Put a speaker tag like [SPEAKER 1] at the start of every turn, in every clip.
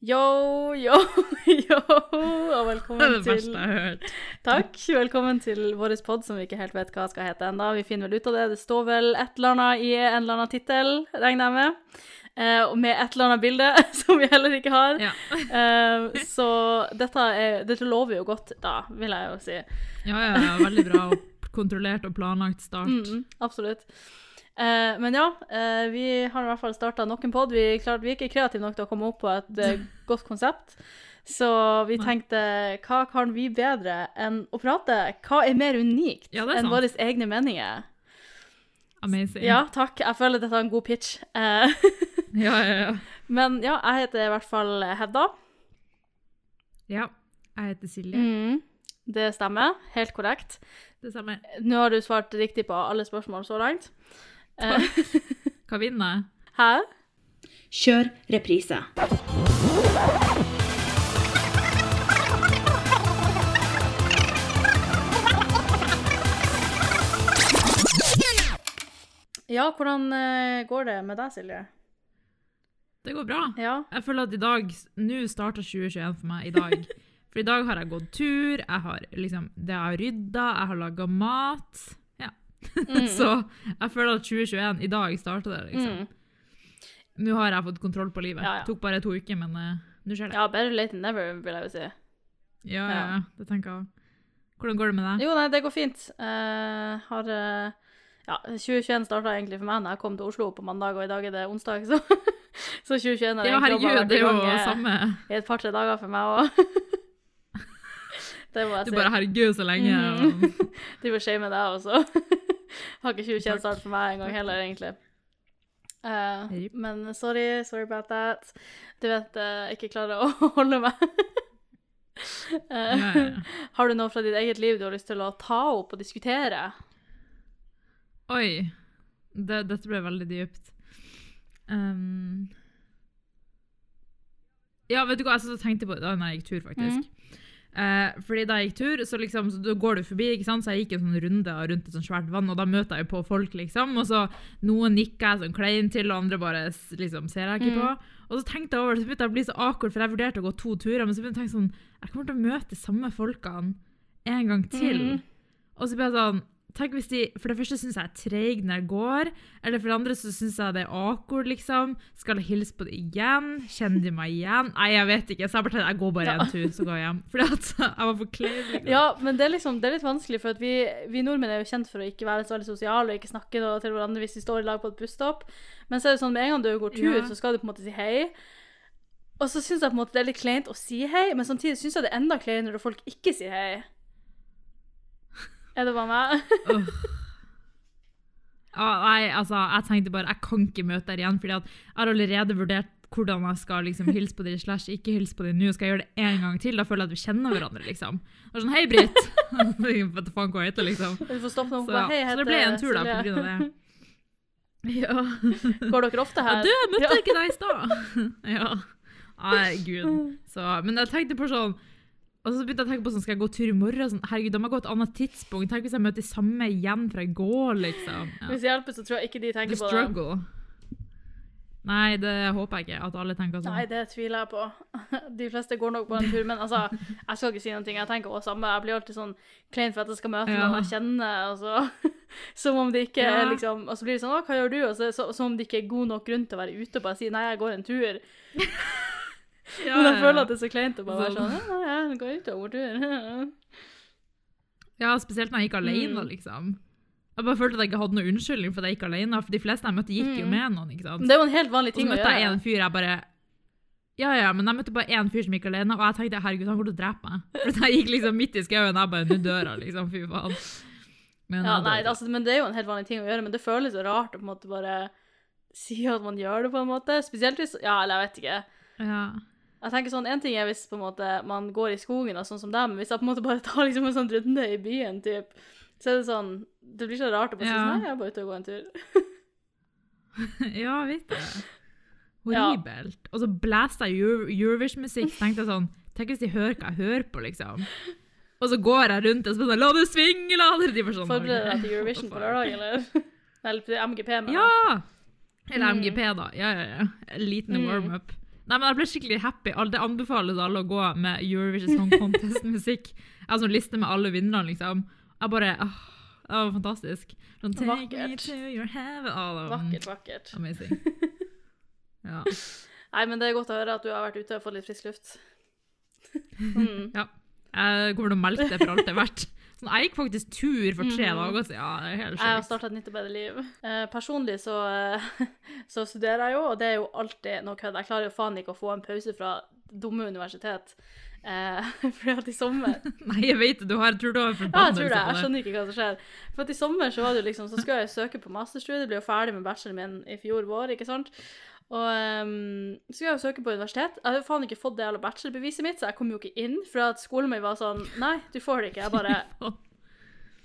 [SPEAKER 1] Yo, yo, yo, og
[SPEAKER 2] Det er
[SPEAKER 1] velkommen
[SPEAKER 2] det verste
[SPEAKER 1] til
[SPEAKER 2] jeg har hørt.
[SPEAKER 1] Takk. Velkommen til vår pod som vi ikke helt vet hva skal hete ennå. Vi finner vel ut av det. Det står vel et eller annet i en eller annen tittel, regner jeg med. Eh, og med et eller annet bilde, som vi heller ikke har.
[SPEAKER 2] Ja.
[SPEAKER 1] Eh, så dette, er, dette lover jo godt, da, vil jeg jo si.
[SPEAKER 2] ja, ja, ja, veldig bra og kontrollert og planlagt start.
[SPEAKER 1] Mm, absolutt. Eh, men ja, eh, vi har i hvert fall starta nok en pod. Vi, klart, vi er ikke kreative nok til å komme opp på et eh, godt konsept. Så vi tenkte, hva kan vi bedre enn å prate? Hva er mer unikt
[SPEAKER 2] Ja, er
[SPEAKER 1] enn våre egne meninger?
[SPEAKER 2] Amazing.
[SPEAKER 1] Ja, takk. Jeg føler dette er en god pitch. Eh,
[SPEAKER 2] ja, ja, ja.
[SPEAKER 1] men ja, jeg heter i hvert fall Hedda.
[SPEAKER 2] ja. Jeg heter Silje.
[SPEAKER 1] Mm, det stemmer. Helt korrekt.
[SPEAKER 2] Det stemmer.
[SPEAKER 1] Nå har du svart riktig på alle spørsmål så langt. Eh,
[SPEAKER 2] Hva vinner jeg?
[SPEAKER 1] Hæ?
[SPEAKER 3] Kjør reprise.
[SPEAKER 1] Ja, hvordan eh, går det med deg, Silje?
[SPEAKER 2] Det går bra.
[SPEAKER 1] Ja.
[SPEAKER 2] Jeg føler at i dag Nå starter 2021 for meg. I dag. For i dag har jeg gått tur, jeg har liksom Det jeg har rydda, jeg har laga mat.
[SPEAKER 1] Mm.
[SPEAKER 2] Så jeg føler at 2021 I dag starta det, liksom.
[SPEAKER 1] Mm.
[SPEAKER 2] Nå har jeg fått kontroll på livet.
[SPEAKER 1] Ja, ja.
[SPEAKER 2] Tok bare to uker, men uh, nå skjer det.
[SPEAKER 1] Ja, better late than never, vil jeg jo si.
[SPEAKER 2] Ja, ja,
[SPEAKER 1] Ja.
[SPEAKER 2] Det tenker jeg. Hvordan går det med deg?
[SPEAKER 1] Jo, nei, det går fint. Uh, har uh, Ja, 2021 starta egentlig for meg når jeg kom til Oslo på mandag, og i dag er det onsdag, så, så 2021 har
[SPEAKER 2] Ja,
[SPEAKER 1] egentlig ja,
[SPEAKER 2] herregud, det er jo
[SPEAKER 1] gang
[SPEAKER 2] samme.
[SPEAKER 1] i et par-tre dager for meg òg. det må jeg si.
[SPEAKER 2] Du bare 'herregud, så lenge'.
[SPEAKER 1] Mm.
[SPEAKER 2] og-
[SPEAKER 1] De får shame deg også. har ikke 2021
[SPEAKER 2] Takk.
[SPEAKER 1] startet for meg engang heller, egentlig. Uh,
[SPEAKER 2] yep.
[SPEAKER 1] men sorry, sorry about that. Du vet, jeg ikke klarer å holde meg. uh,
[SPEAKER 2] Ja, ja.
[SPEAKER 1] Har du noe fra ditt eget liv du har lyst til å ta opp og diskutere?
[SPEAKER 2] Oi. Det, dette ble veldig dypt. Um, ja, vet du hva, jeg tenkte på det da jeg gikk tur, faktisk. Eh, fordi da jeg gikk tur, så liksom, så går du forbi, ikke sant? så jeg gikk en sånn runde rundt et sånt svært vann, og da møter jeg på folk, liksom, og så noen nikker jeg sånn klein til, og andre bare liksom, ser jeg ikke på. Og så tenkte jeg over det, så begynte jeg å bli så awkward, for jeg vurderte å gå to turer, men så begynte jeg å tenke sånn, jeg kommer til å møte de samme folkene en gang til.
[SPEAKER 1] Mm.
[SPEAKER 2] Og så ble jeg sånn Tenk hvis de For det første syns jeg er treig når jeg går. Eller for det andre så syns jeg det er awkward, liksom. Skal jeg hilse på det igjen? Kjenner de meg igjen? Nei, jeg vet ikke. Så jeg bare jeg går bare en tur, så går jeg hjem. Fordi at jeg var for klein. Liksom.
[SPEAKER 1] Ja, men det er, liksom, det er litt vanskelig, for at vi, vi nordmenn er jo kjent for å ikke være så veldig sosiale og ikke snakke til hverandre hvis vi står i lag på et busstopp. Men så er det sånn med en gang du går tur,
[SPEAKER 2] Ja.
[SPEAKER 1] så skal du på en måte si hei. Og så syns jeg på en måte det er litt kleint å si hei, men samtidig syns jeg det er enda kleinere når folk ikke sier hei. Er det bare meg?
[SPEAKER 2] Åh. ah, nei, altså, jeg tenkte bare jeg kan ikke møte deg igjen, fordi at jeg har allerede vurdert hvordan jeg skal liksom hilse på dere slash ikke hilse på dere nå. Skal jeg gjøre det en gang til? Da føler jeg at vi kjenner hverandre, liksom. Og sånn, hei, Britt! Vet faen hva jeg heter, liksom. Så, ja. Så det ble en tur da, på grunn av det. Ja.
[SPEAKER 1] Går dere ofte
[SPEAKER 2] Ja,
[SPEAKER 1] her?
[SPEAKER 2] du, jeg møtte
[SPEAKER 1] Ja.
[SPEAKER 2] ikke deg i stad! ja. Nei, gud. Så, men jeg tenkte på sånn Og så begynte jeg å tenke på sånn, skal jeg gå tur i morgen? Sånn, herregud, da må jeg gå et annet tidspunkt. Tenk hvis jeg møter de samme igjen fra i går, liksom. Ja.
[SPEAKER 1] Hvis det hjelper, så tror jeg ikke de
[SPEAKER 2] The
[SPEAKER 1] tenker på det.
[SPEAKER 2] struggle. Nei, det håper jeg ikke. At alle tenker sånn.
[SPEAKER 1] Nei, det tviler jeg på. De fleste går nok på en tur, men altså, jeg skal ikke si noe. Jeg tenker også samme. Jeg blir alltid sånn klein for at jeg skal møte
[SPEAKER 2] Ja.
[SPEAKER 1] noen jeg kjenner, og så Som om det ikke
[SPEAKER 2] Ja.
[SPEAKER 1] liksom Og så blir det sånn hva gjør du? Og så, så, som om det ikke er god nok grunn til å være ute og bare si Nei, jeg går en tur.
[SPEAKER 2] Ja,
[SPEAKER 1] Men jeg føler at det er så kleint å bare være
[SPEAKER 2] Sånn.
[SPEAKER 1] ja, Ja, jeg går ut og går tur.
[SPEAKER 2] Ja, spesielt når jeg gikk alene,
[SPEAKER 1] Mm.
[SPEAKER 2] liksom. Jeg bare følte at jeg ikke hadde noen unnskyldning for at jeg gikk alene. For de fleste jeg møtte, gikk jo
[SPEAKER 1] Mm.
[SPEAKER 2] med noen. ikke sant?
[SPEAKER 1] Det er jo en helt vanlig ting å gjøre.
[SPEAKER 2] Og så møtte jeg en fyr jeg bare Ja, ja, men jeg møtte bare én fyr som gikk alene, og jeg tenkte herregud, han kommer til å drepe meg. For jeg gikk liksom midt i skauen, jeg bare Nå dør liksom. Fy faen. Men,
[SPEAKER 1] Ja, nei, altså, men det er jo en helt vanlig ting å gjøre, men det føles så rart å på en måte bare si at man gjør det, på en måte. Spesielt hvis Ja, eller jeg vet ikke.
[SPEAKER 2] ja.
[SPEAKER 1] Jeg tenker sånn, En ting er hvis på en måte man går i skogen, og sånn som dem, men hvis jeg på en måte bare tar liksom en sånn runde i byen, typ, så er det sånn Det blir så rart å bare si
[SPEAKER 2] Ja.
[SPEAKER 1] sånn Nei, jeg er bare ute og går en tur.
[SPEAKER 2] ja, vet du.
[SPEAKER 1] Ja.
[SPEAKER 2] Horribelt. Og så blæsta Eurovision-musikk, tenkte jeg sånn Tenk hvis de hører hva jeg hører på, liksom. Og så går jeg rundt og bare sånn La det svinge, la det De sånn
[SPEAKER 1] Forbereder deg til Eurovision på lørdag, eller? Eller MGP, men
[SPEAKER 2] Ja! Eller
[SPEAKER 1] Mm.
[SPEAKER 2] MGP, da. Ja, ja, ja. En liten
[SPEAKER 1] Mm.
[SPEAKER 2] warm-up. Nei, men jeg ble skikkelig happy. Det anbefales alle å gå med Eurovision Song Contest-musikk. Jeg har en liste med alle vinnerne, liksom. Jeg bare åh, Det var fantastisk. Sånn,
[SPEAKER 1] Vakkert.
[SPEAKER 2] var
[SPEAKER 1] Vakkert, vakkert.
[SPEAKER 2] amazing. Ja.
[SPEAKER 1] Nei, men det er godt å høre at du har vært ute og fått litt frisk luft. Mm.
[SPEAKER 2] ja. Jeg kommer til å melke det for alt det er verdt. Sånn, jeg gikk faktisk tur for tre
[SPEAKER 1] Mhm.
[SPEAKER 2] dager siden. Ja, det er helt
[SPEAKER 1] Jeg har
[SPEAKER 2] sjukt.
[SPEAKER 1] starta et nytt og bedre liv. Eh, personlig så, eh, så studerer jeg jo, og det er jo alltid noe kødd. Jeg klarer jo faen ikke å få en pause fra dumme universitet. Eh, fordi at i sommer
[SPEAKER 2] Nei, jeg vet det. Du har, tror du har
[SPEAKER 1] Ja, jeg tror det. Jeg skjønner ikke hva som skjer. For at i sommer så var det jo liksom, så skulle jeg søke på masterstudiet, ble jo ferdig med bacheloren min i fjor vår, ikke sant. Og um, så skulle jeg jo søke på universitet. Jeg hadde faen ikke fått det jævla bachelorbeviset mitt, så jeg kom jo ikke inn, for at skolen min var sånn Nei, du får det ikke. Jeg bare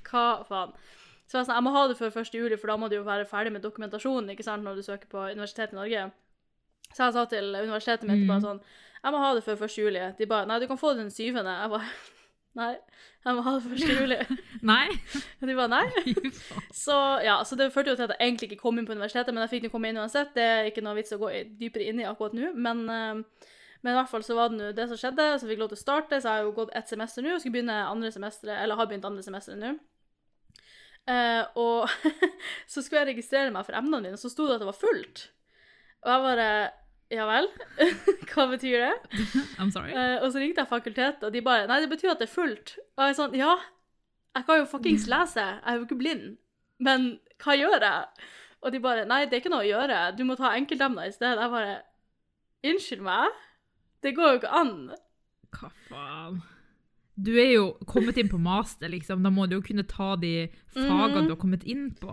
[SPEAKER 1] Hva faen? Så jeg, sa, sånn, jeg må ha det før 1. juli, for da må du jo være ferdig med dokumentasjonen ikke sant, når du søker på Universitetet i Norge. Så jeg sa til universitetet mitt
[SPEAKER 2] Mm.
[SPEAKER 1] bare sånn Jeg må ha det før 1. juli. De bare Nei, du kan få det den 7. Jeg bare Nei, jeg må ha det 1. juli.
[SPEAKER 2] Nei?
[SPEAKER 1] De bare Nei. Så ja, så det førte jo til at jeg egentlig ikke kom inn på universitetet, men jeg fikk jo komme inn uansett. Det er ikke noe vits å gå dypere inn i akkurat nå, men, eh, men i hvert fall så var det nå det som skjedde, så fikk jeg lov til å starte, så jeg har jo gått ett semester nå, og skal begynne andre semester, eller har begynt andre semester nå. Uh, og så skulle jeg registrere meg for emnene mine, og så sto det at det var fullt. Og jeg bare Ja vel? Hva betyr det?
[SPEAKER 2] I'm sorry.
[SPEAKER 1] Eh, og så ringte jeg fakultetet, og de bare Nei, det betyr at det er fullt. Og jeg er sånn Ja, jeg kan jo fuckings lese. Jeg er jo ikke blind. Men hva gjør jeg? Og de bare Nei, det er ikke noe å gjøre. Du må ta enkeltemner i stedet. Jeg bare Unnskyld meg? Det går jo ikke an.
[SPEAKER 2] Hva faen? Du er jo kommet inn på master, liksom. Da må du jo kunne ta de fagene
[SPEAKER 1] Mhm.
[SPEAKER 2] du har kommet inn på.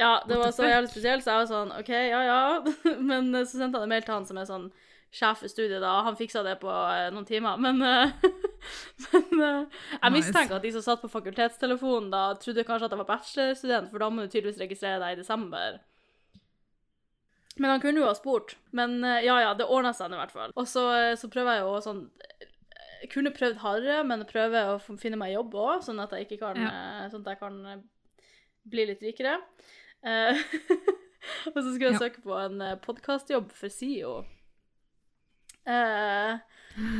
[SPEAKER 1] Ja, det var så jævlig spesielt, så jeg var sånn OK, ja ja. Men eh, så sendte han en mail til han som er sånn sjef i studiet, da. Han fiksa det på eh, noen timer. Men, eh, men jeg mistenker at de som satt på fakultetstelefonen da, trodde kanskje at jeg var bachelorstudent, for da må du tydeligvis registrere deg i desember. Men han kunne jo ha spurt. Men ja ja, det ordna seg i hvert fall. Og så, så prøver jeg jo sånn Jeg kunne prøvd hardere, men prøver å finne meg jobb òg, sånn at jeg ikke kan ja. Sånn at jeg kan bli litt rikere. Eh, og så skulle jeg
[SPEAKER 2] Ja.
[SPEAKER 1] søke på en uh, podkastjobb for SIO. Eh,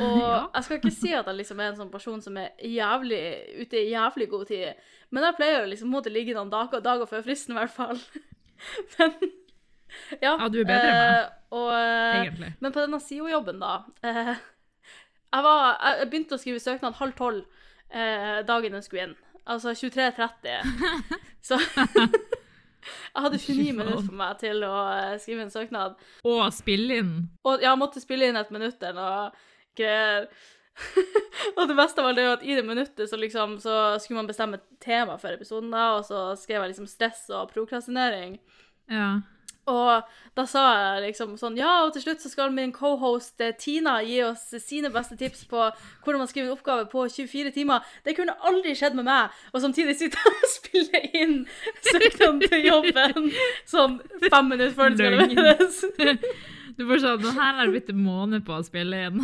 [SPEAKER 1] og
[SPEAKER 2] Ja.
[SPEAKER 1] jeg skal ikke si at jeg liksom er en sånn person som er jævlig ute i jævlig god tid, men jeg pleier å liksom måtte ligge noen dager, dager før fristen, i hvert fall. men ja.
[SPEAKER 2] Ja, du er bedre enn meg.
[SPEAKER 1] eh, og, eh,
[SPEAKER 2] Egentlig.
[SPEAKER 1] men på denne SIO-jobben, da eh, jeg, var, jeg jeg begynte å skrive søknad halv tolv eh, dagen den skulle inn. Altså 23.30. Så jeg hadde 29 minutter for meg til å eh, skrive en søknad.
[SPEAKER 2] Og spille inn.
[SPEAKER 1] Og jeg måtte spille inn et minutt eller noe greier. og det beste var det jo at i det minuttet så liksom så skulle man bestemme tema for episoden, da, og så skrev jeg liksom stress og prokrastinering.
[SPEAKER 2] Ja.
[SPEAKER 1] Og da sa jeg liksom sånn Ja, og til slutt så skal min cohost eh, Tina gi oss sine beste tips på hvordan man skriver en oppgave på 24 timer. Det kunne aldri skjedd med meg. Og samtidig sitte og spille inn søknaden til jobben sånn fem minutter før det skal leveres.
[SPEAKER 2] Du får sånn her har jeg blitt en måned på å spille inn.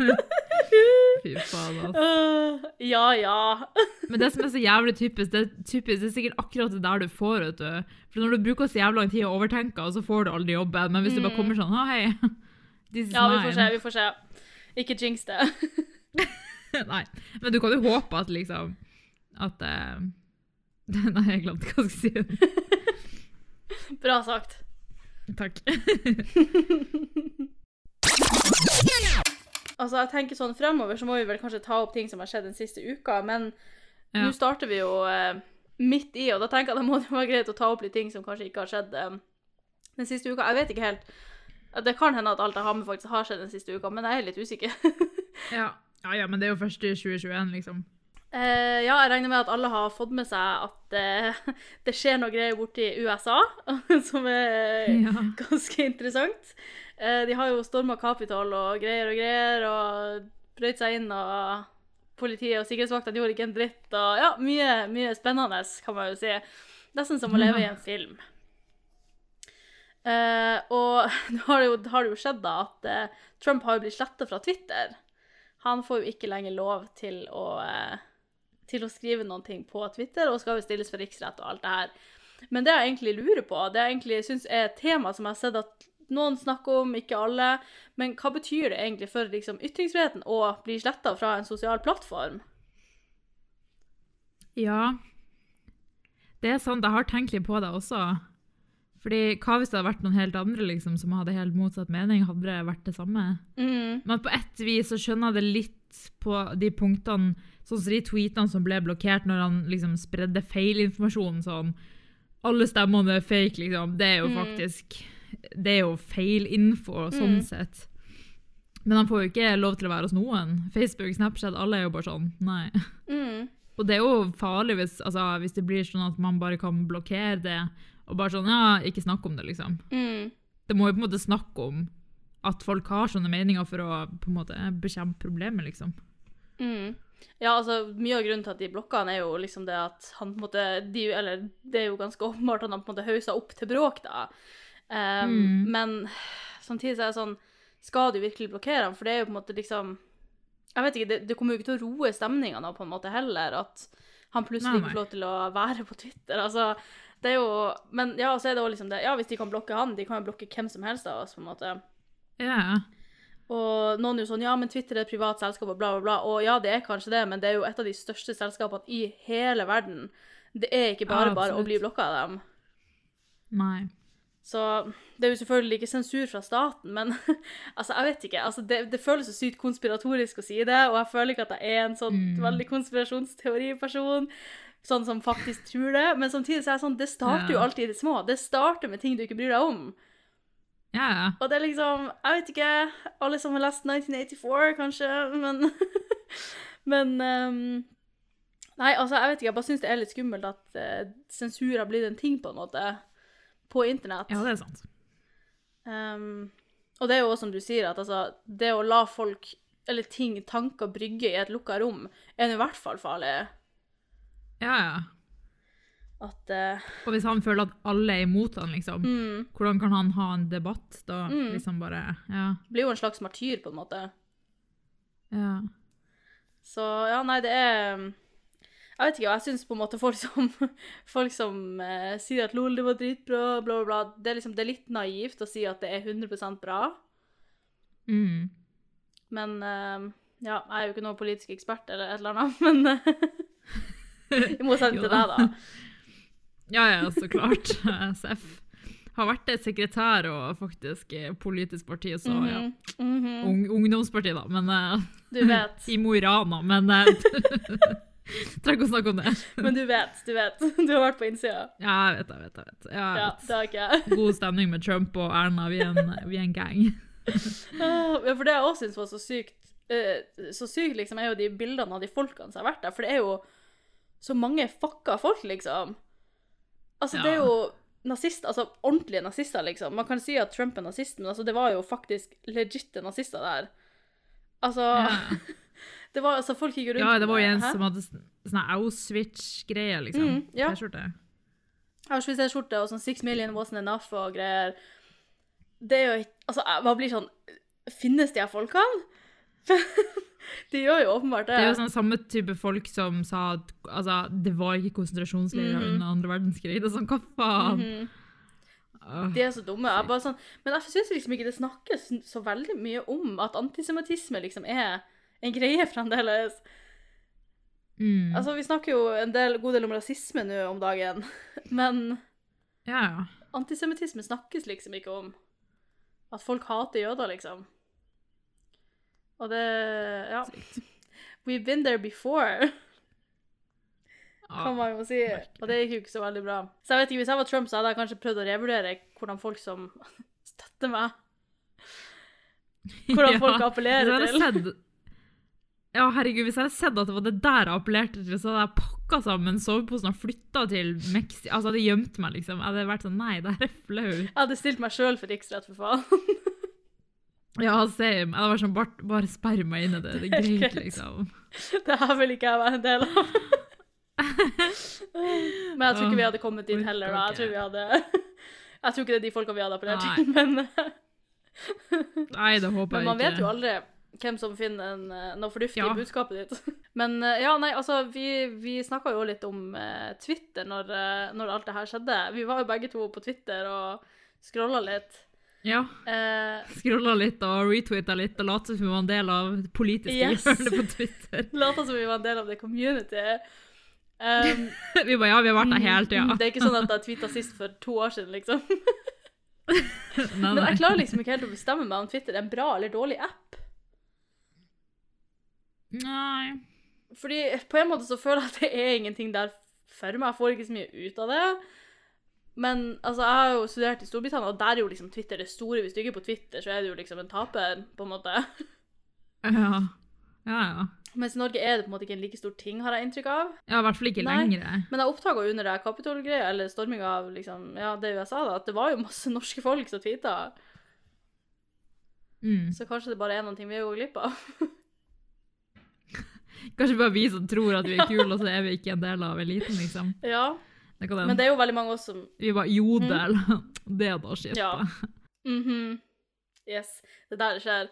[SPEAKER 2] Fy faen, altså.
[SPEAKER 1] Uh, ja, ja.
[SPEAKER 2] Men det som er så jævlig typisk, det typisk, det er sikkert akkurat det der du får, vet du. For når du bruker så jævlig lang tid å overtenke, så får du aldri jobben. Men hvis du bare kommer sånn Å, hei. This is
[SPEAKER 1] Mm. Ja, vi får se. Vi får se. Ikke jinx det.
[SPEAKER 2] Nei. Men du kan jo håpe at liksom At uh... Nei, jeg glemte hva jeg skulle si.
[SPEAKER 1] Bra sagt.
[SPEAKER 2] Takk.
[SPEAKER 1] Altså, jeg tenker sånn fremover så må vi vel kanskje ta opp ting som har skjedd den siste uka, men
[SPEAKER 2] Ja.
[SPEAKER 1] nå starter vi jo eh, midt i, og da tenker jeg det må det være greit å ta opp litt ting som kanskje ikke har skjedd eh, den siste uka. Jeg vet ikke helt. Det kan hende at alt jeg har med faktisk har skjedd den siste uka, men jeg er litt usikker.
[SPEAKER 2] Ja. ja, ja, men det er jo først i 2021, liksom.
[SPEAKER 1] Eh, ja, jeg regner med at alle har fått med seg at eh, det skjer noe greier borti USA, som er
[SPEAKER 2] Ja.
[SPEAKER 1] ganske interessant. Eh, de har jo storma Capitol og greier og greier, og brøyt seg inn, og politiet og sikkerhetsvaktene gjorde ikke en dritt, og ja, mye, mye spennende, kan man jo si. Nesten som å leve i en film. Uh, og nå har det, jo, har det jo skjedd da at uh, Trump har jo blitt sletta fra Twitter. Han får jo ikke lenger lov til å, uh, til å skrive noen ting på Twitter, og skal jo stilles for riksrett og alt det her. Men det jeg egentlig lurer på, det jeg egentlig syns er et tema som jeg har sett at noen snakker om, ikke alle. Men hva betyr det egentlig for liksom, ytringsfriheten å bli sletta fra en sosial plattform?
[SPEAKER 2] Ja. Det er sant, jeg har tenkt litt på det også. Fordi hva hvis det hadde vært noen helt andre liksom, som hadde helt motsatt mening? Hadde det vært det samme?
[SPEAKER 1] Mm.
[SPEAKER 2] Men på ett vis så skjønner jeg det litt på de punktene, sånn som de tweetene som ble blokkert når han liksom spredde feilinformasjon sånn Alle stemmene er fake, liksom. Det er jo
[SPEAKER 1] Mm.
[SPEAKER 2] faktisk Det er jo feil info, sånn
[SPEAKER 1] Mm.
[SPEAKER 2] sett. Men han får jo ikke lov til å være hos noen. Facebook, Snapchat, alle er jo bare sånn Nei.
[SPEAKER 1] Mm.
[SPEAKER 2] Og det er jo farlig hvis, altså, hvis det blir sånn at man bare kan blokkere det, og bare sånn Ja, ikke snakk om det, liksom.
[SPEAKER 1] Mm.
[SPEAKER 2] Det må jo på en måte snakke om at folk har sånne meninger for å på en måte bekjempe problemet, liksom.
[SPEAKER 1] Mm. Ja, altså, mye av grunnen til at de blokka han, er jo liksom det at han på en måte de, Eller det er jo ganske åpenbart at han på en måte hausa opp til bråk, da. Um,
[SPEAKER 2] Mm.
[SPEAKER 1] Men samtidig så er det sånn Skal du virkelig blokkere han? For det er jo på en måte liksom Jeg vet ikke, det, det kommer jo ikke til å roe stemninga nå, på en måte, heller. At han plutselig ikke får lov til å være på Twitter. Altså, det er jo Men ja, så er det òg liksom det Ja, hvis de kan blokke han, de kan jo blokke hvem som helst av oss, på en måte.
[SPEAKER 2] Yeah.
[SPEAKER 1] Og noen er jo sånn, ja, men Twitter er et privat selskap og bla, bla, bla. Og ja, det er kanskje det, men det er jo et av de største selskapene i hele verden. Det er ikke bare
[SPEAKER 2] Ja,
[SPEAKER 1] bare å bli blokka av dem.
[SPEAKER 2] Nei.
[SPEAKER 1] Så det er jo selvfølgelig ikke sensur fra staten, men altså, jeg vet ikke. Altså, det, det føles så sykt konspiratorisk å si det, og jeg føler ikke at jeg er en sånn
[SPEAKER 2] Mm.
[SPEAKER 1] veldig konspirasjonsteoriperson. Sånn som faktisk tror det. Men samtidig så er jeg sånn, det starter jo alltid i det små. Det starter med ting du ikke bryr deg om.
[SPEAKER 2] Ja. ja.
[SPEAKER 1] Og det er liksom Jeg vet ikke. Alle som har lest 1984, kanskje, men Men um, Nei, altså, jeg vet ikke. Jeg bare syns det er litt skummelt at uh, sensur har blitt en ting, på en måte, på internett.
[SPEAKER 2] ja, det er sant.
[SPEAKER 1] Um, og det er jo også som du sier, at altså, det å la folk eller ting, tanker, brygge i et lukka rom, er i hvert fall farlig.
[SPEAKER 2] Ja, ja.
[SPEAKER 1] At uh,
[SPEAKER 2] Og hvis han føler at alle er imot han, liksom,
[SPEAKER 1] mm,
[SPEAKER 2] hvordan kan han ha en debatt da?
[SPEAKER 1] Mm.
[SPEAKER 2] Liksom bare Ja.
[SPEAKER 1] Blir jo en slags martyr, på en måte.
[SPEAKER 2] ja.
[SPEAKER 1] Så ja, nei, det er Jeg vet ikke, jeg syns på en måte folk som, folk som eh, sier at LOL, det var dritbra, bla, bla, bla Det er liksom, det er litt naivt å si at det er 100% bra.
[SPEAKER 2] Mm.
[SPEAKER 1] Men eh, ja, jeg er jo ikke noen politisk ekspert eller et eller annet, men eh, I motsetning til deg, da.
[SPEAKER 2] Ja, ja, så klart. SF har vært sekretær og faktisk eh, politisk parti, så ja.
[SPEAKER 1] Mm -hmm.
[SPEAKER 2] Ung, ungdomsparti, da, men eh,
[SPEAKER 1] Du vet.
[SPEAKER 2] I Mo i Rana, men eh, Trenger ikke å snakke om det.
[SPEAKER 1] Men du vet, du vet. Du har vært på innsida.
[SPEAKER 2] Ja, jeg vet, jeg vet. jeg vet. Ja, jeg
[SPEAKER 1] Ja, det har ikke.
[SPEAKER 2] God stemning med Trump og Erna. Vi er en, vi er en gang.
[SPEAKER 1] Ah, ja, For det jeg også syns var så sykt, eh, så sykt liksom, er jo de bildene av de folkene som har vært der. For det er jo så mange fucka folk, liksom. Altså, det er jo nazist, altså ordentlige nazister, liksom. Man kan si at Trump er nazist, men altså, det var jo faktisk legitte nazister der. Altså
[SPEAKER 2] Ja.
[SPEAKER 1] Det var, altså, folk gikk rundt
[SPEAKER 2] ja, det var jo en som hadde sånn Auschwitz-greie, liksom.
[SPEAKER 1] Mm, ja.
[SPEAKER 2] T-skjorte.
[SPEAKER 1] Auschwitz-skjorte og sånn 'Six million wasn't enough' og greier. Det er jo ikke Altså, hva blir sånn Finnes de her folkene? de gjør jo åpenbart det.
[SPEAKER 2] Det er jo sånn samme type folk som sa at altså, det var ikke konsentrasjonsleirer
[SPEAKER 1] Mhm.
[SPEAKER 2] under andre verdenskrig. Det er sånn, hva faen?
[SPEAKER 1] Mm
[SPEAKER 2] -hmm.
[SPEAKER 1] De er så dumme. Jeg bare sånn, men jeg syns liksom ikke det snakkes så veldig mye om at antisemittisme liksom er en greie fremdeles.
[SPEAKER 2] Mm.
[SPEAKER 1] Altså, Vi snakker jo en del, god del om rasisme nå om dagen, men
[SPEAKER 2] ja,
[SPEAKER 1] antisemittisme snakkes liksom ikke om. At folk hater jøder, liksom. Og det Ja. We've been there before, kan man jo si. Og det gikk jo ikke så veldig bra. Så jeg vet ikke, Hvis jeg var Trump, så hadde jeg kanskje prøvd å revurdere hvordan folk som støtter meg Hvordan folk appellerer til.
[SPEAKER 2] Ja, herregud, hvis jeg hadde sett at det var det der jeg appellerte til, så hadde jeg pakka sammen soveposen og flytta til Mexico. Altså, jeg hadde gjemt meg, liksom. Jeg hadde vært sånn Nei, det her er flaut.
[SPEAKER 1] Jeg hadde stilt meg sjøl for riksrett, for faen.
[SPEAKER 2] Ja, same. Jeg hadde vært sånn, bare, bare sperr meg inn i det. Det er greit. liksom.
[SPEAKER 1] Det her vil ikke jeg være en del av. Men jeg tror ikke vi hadde kommet dit heller. da. Jeg tror, vi hadde... jeg tror ikke det er de folka vi hadde appellert til. Men,
[SPEAKER 2] Nei, det håper jeg ikke.
[SPEAKER 1] men man vet jo aldri hvem som finner en, eh, noe fornuftig
[SPEAKER 2] Ja.
[SPEAKER 1] i budskapet ditt. Men eh, ja, nei, altså, vi, vi snakka jo litt om uh, Twitter når, uh, når alt det her skjedde. Vi var jo begge to på Twitter og scrolla litt.
[SPEAKER 2] Ja.
[SPEAKER 1] Uh,
[SPEAKER 2] Scrolla litt og retweeta litt og lot som vi var en del av det politiske
[SPEAKER 1] Yes.
[SPEAKER 2] hjørnet på Twitter.
[SPEAKER 1] Lata som vi var en del av det community. Um,
[SPEAKER 2] Vi bare, ja, vi har vært der hele tida.
[SPEAKER 1] Det er ikke sånn at jeg tweeta sist for to år siden, liksom.
[SPEAKER 2] Nei,
[SPEAKER 1] Men jeg klarer liksom ikke helt å bestemme meg om Twitter er en bra eller dårlig app.
[SPEAKER 2] Nei.
[SPEAKER 1] Fordi på en måte så føler jeg at det er ingenting der for meg. Jeg får ikke så mye ut av det. Men altså, jeg har jo studert i Storbritannia, og der er jo liksom Twitter det store. Hvis du ikke er på Twitter, så er du jo liksom en taper, på en måte.
[SPEAKER 2] Ja. Ja, ja.
[SPEAKER 1] Mens i Norge er det på en måte ikke en like stor ting, har jeg inntrykk av.
[SPEAKER 2] Ja, i hvert fall ikke
[SPEAKER 1] Nei.
[SPEAKER 2] lenger.
[SPEAKER 1] Men jeg oppdaga under det Capitol-greia, eller storminga av liksom, ja, det USA, da, at det var jo masse norske folk som tweeta.
[SPEAKER 2] Mm.
[SPEAKER 1] Så kanskje det bare er noen ting vi går glipp av.
[SPEAKER 2] Kanskje bare vi som tror at vi er kule, og så er vi ikke en del av eliten, liksom.
[SPEAKER 1] ja,
[SPEAKER 2] Det
[SPEAKER 1] Men det er jo veldig mange av oss som
[SPEAKER 2] Vi var jodel. Det er da shit.
[SPEAKER 1] Ja.
[SPEAKER 2] Mm
[SPEAKER 1] -hmm. Yes, det er der skjer.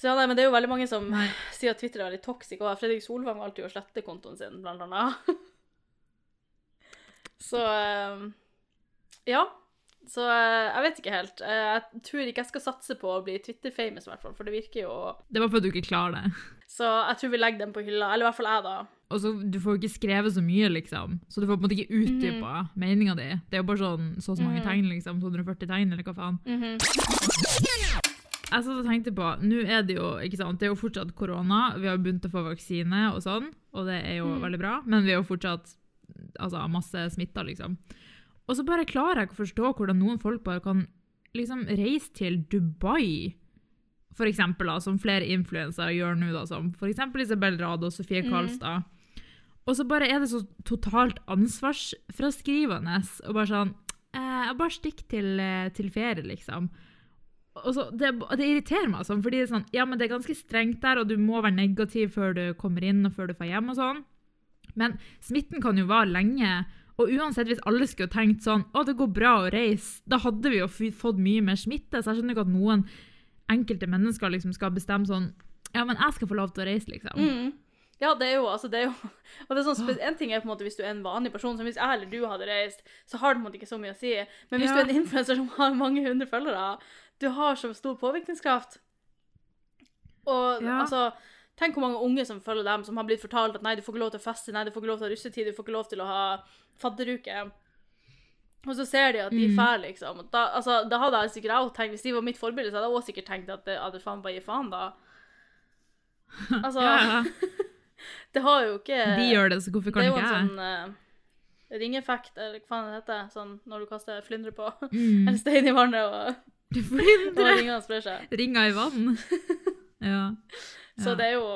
[SPEAKER 1] Så ja, nei, men det er jo veldig mange som
[SPEAKER 2] Nei.
[SPEAKER 1] sier at Twitter er veldig toxic, og Fredrik Solvang valgte jo å slette kontoen sin, blant annet. Så um, ja. Så eh, jeg vet ikke helt. Eh, Jeg tror ikke jeg skal satse på å bli Twitter-famous, i hvert fall, for det virker jo
[SPEAKER 2] Det var fordi du ikke klarer det.
[SPEAKER 1] Så jeg tror vi legger den på hylla, eller i hvert fall jeg, da.
[SPEAKER 2] Og så, Du får jo ikke skrevet så mye, liksom. Så du får på en måte ikke utdypa meninga di. Det er jo bare sånn så så mange
[SPEAKER 1] Mhm.
[SPEAKER 2] tegn, liksom. 240 tegn, eller hva faen. Jeg satt og tenkte på, nå er det jo ikke sant, det er jo fortsatt korona, vi har begynt å få vaksine og sånn, og det er jo
[SPEAKER 1] Mm.
[SPEAKER 2] veldig bra, men vi er jo fortsatt altså, masse smitta, liksom. Og så bare klarer jeg ikke å forstå hvordan noen folk bare kan liksom reise til Dubai, for eksempel, da, som flere influensere gjør nå, da, som for eksempel Isabel Rad og Sofie
[SPEAKER 1] Karlstad.
[SPEAKER 2] Karlstad. Og så bare er det så totalt ansvarsfraskrivende, og bare sånn, eh, bare stikk til, eh, til ferie, liksom. Så, det, det irriterer meg sånn, fordi det er sånn, ja, men det er ganske strengt der, og du må være negativ før du kommer inn og før du får hjem og sånn. Men smitten kan jo vare lenge, og uansett hvis alle skulle tenkt sånn, å, det går bra å reise, da hadde vi jo fått mye mer smitte, så jeg skjønner ikke at noen enkelte mennesker liksom skal bestemme sånn, ja, men jeg skal få lov til å reise, liksom.
[SPEAKER 1] Mm. Ja, det er jo altså, det er jo Og det er sånn, en ting er på en måte hvis du er en vanlig person, som hvis jeg eller du hadde reist, så har det på en måte ikke så mye å si. Men hvis
[SPEAKER 2] Ja.
[SPEAKER 1] du er en influenser som har mange hundre følgere, du har så stor påvirkningskraft. Og
[SPEAKER 2] Ja.
[SPEAKER 1] altså Tenk hvor mange unge som følger dem, som har blitt fortalt at nei, du får ikke lov til å feste, nei, du får ikke lov til å ha russetid, du får ikke lov til å ha fadderuke. Og så ser de at de er
[SPEAKER 2] Mm.
[SPEAKER 1] liksom. Da, altså, da hadde jeg sikkert også tenkt, Hvis de var mitt forbilde, så hadde jeg også sikkert tenkt at det hadde faen bare gi faen, da. Altså
[SPEAKER 2] Ja, ja.
[SPEAKER 1] Det har jo ikke
[SPEAKER 2] De gjør det, så hvorfor kan ikke jeg?
[SPEAKER 1] Det er jo en sånn uh, ringeffekt, eller hva faen det heter, sånn når du kaster flyndre på
[SPEAKER 2] Mm.
[SPEAKER 1] en stein i vannet, og, og ringene sprer seg.
[SPEAKER 2] Ringer i vann. Ja.
[SPEAKER 1] Så det er jo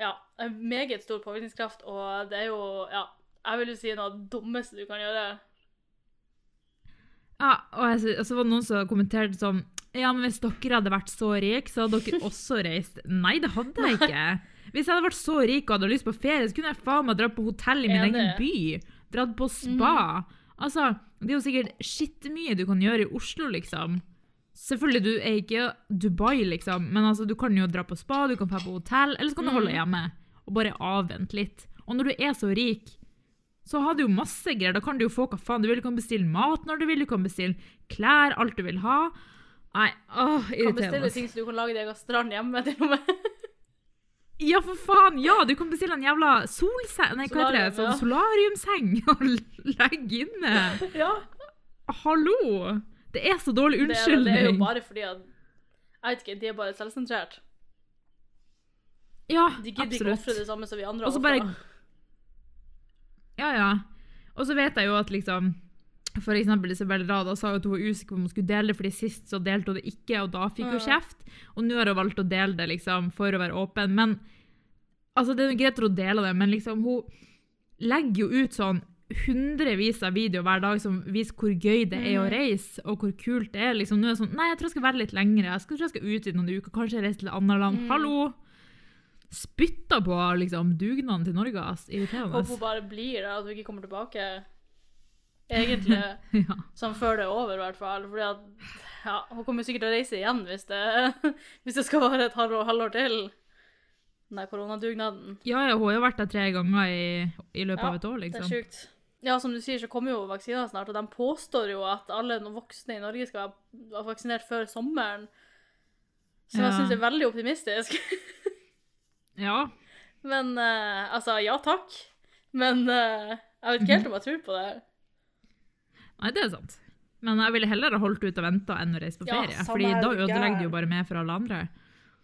[SPEAKER 1] ja, en meget stor påvirkningskraft, og det er jo ja, jeg vil jo si noe av det dummeste du kan gjøre.
[SPEAKER 2] Ja, og jeg, så var det noen som kommenterte sånn Ja, men hvis dere hadde vært så rike, så hadde dere også reist. Nei, det hadde jeg ikke. Hvis jeg hadde vært så rik og hadde lyst på ferie, så kunne jeg faen meg dratt på hotell i min egen by. Dratt på spa. Altså, det er jo sikkert skittmye du kan gjøre i Oslo, liksom. Selvfølgelig, du er ikke Dubai, liksom, men altså, du kan jo dra på spa, du kan dra på hotell, eller så kan du holde hjemme og bare avvente litt. Og når du er så rik, så har du jo masse greier. Da kan du jo få hva faen du vil. Du kan bestille mat når du vil, du kan bestille klær, alt du vil ha. Nei, åh,
[SPEAKER 1] Kan bestille ting så du kan lage deg av strand hjemme, til og med.
[SPEAKER 2] Ja, for faen! Ja, du kan bestille en jævla solseng Nei, hva heter det? Sånn
[SPEAKER 1] ja.
[SPEAKER 2] solariumseng og legge inne.
[SPEAKER 1] ja.
[SPEAKER 2] Hallo! Det er så dårlig
[SPEAKER 1] Det er, det er jo bare fordi at Jeg vet ikke, de er bare selvsentrert.
[SPEAKER 2] Ja, absolutt.
[SPEAKER 1] De gidder ikke ofre det samme som vi andre
[SPEAKER 2] så bare- Ja, ja. Og så vet jeg jo at liksom For eksempel Isabel Rada sa at hun var usikker på om hun skulle dele det, fordi sist så delte hun det ikke, og da fikk hun kjeft. Og nå har hun valgt å dele det liksom for å være åpen. Men altså, det er greit å dele det, men liksom hun legger jo ut sånn hundrevis av videoer hver dag som viser hvor gøy det er å reise, og hvor kult det er. Liksom, nå er det sånn Nei, jeg tror jeg skal være litt lengre. Jeg tror jeg skal ut i noen uker. Kanskje reise til et annet land. Hallo! Spytta på liksom, dugnaden til Norge. ass. Irriterende.
[SPEAKER 1] Håper hun bare blir der, at hun ikke kommer tilbake. Egentlig
[SPEAKER 2] ja.
[SPEAKER 1] sånn før det er over, i hvert fall. Fordi at ja, hun kommer sikkert til å reise igjen hvis det, hvis det skal være et halvår, halvår til. Den der koronadugnaden.
[SPEAKER 2] ja, ja, hun har jo vært der tre ganger i, i løpet
[SPEAKER 1] Ja,
[SPEAKER 2] av et år,
[SPEAKER 1] Det er
[SPEAKER 2] liksom.
[SPEAKER 1] sjukt. Ja, som du sier, så kommer jo vaksiner snart, og de påstår jo at alle voksne i Norge skal være- vaksinert før sommeren. Så jeg
[SPEAKER 2] Ja.
[SPEAKER 1] syns det er veldig optimistisk.
[SPEAKER 2] Ja.
[SPEAKER 1] Men uh, altså, ja takk. Men uh, jeg vet ikke helt om jeg tror på det.
[SPEAKER 2] Nei, det er sant. Men jeg ville heller ha holdt ut og venta enn å reise på ferie.
[SPEAKER 1] Ja,
[SPEAKER 2] fordi da ødelegger du jo bare med for alle andre.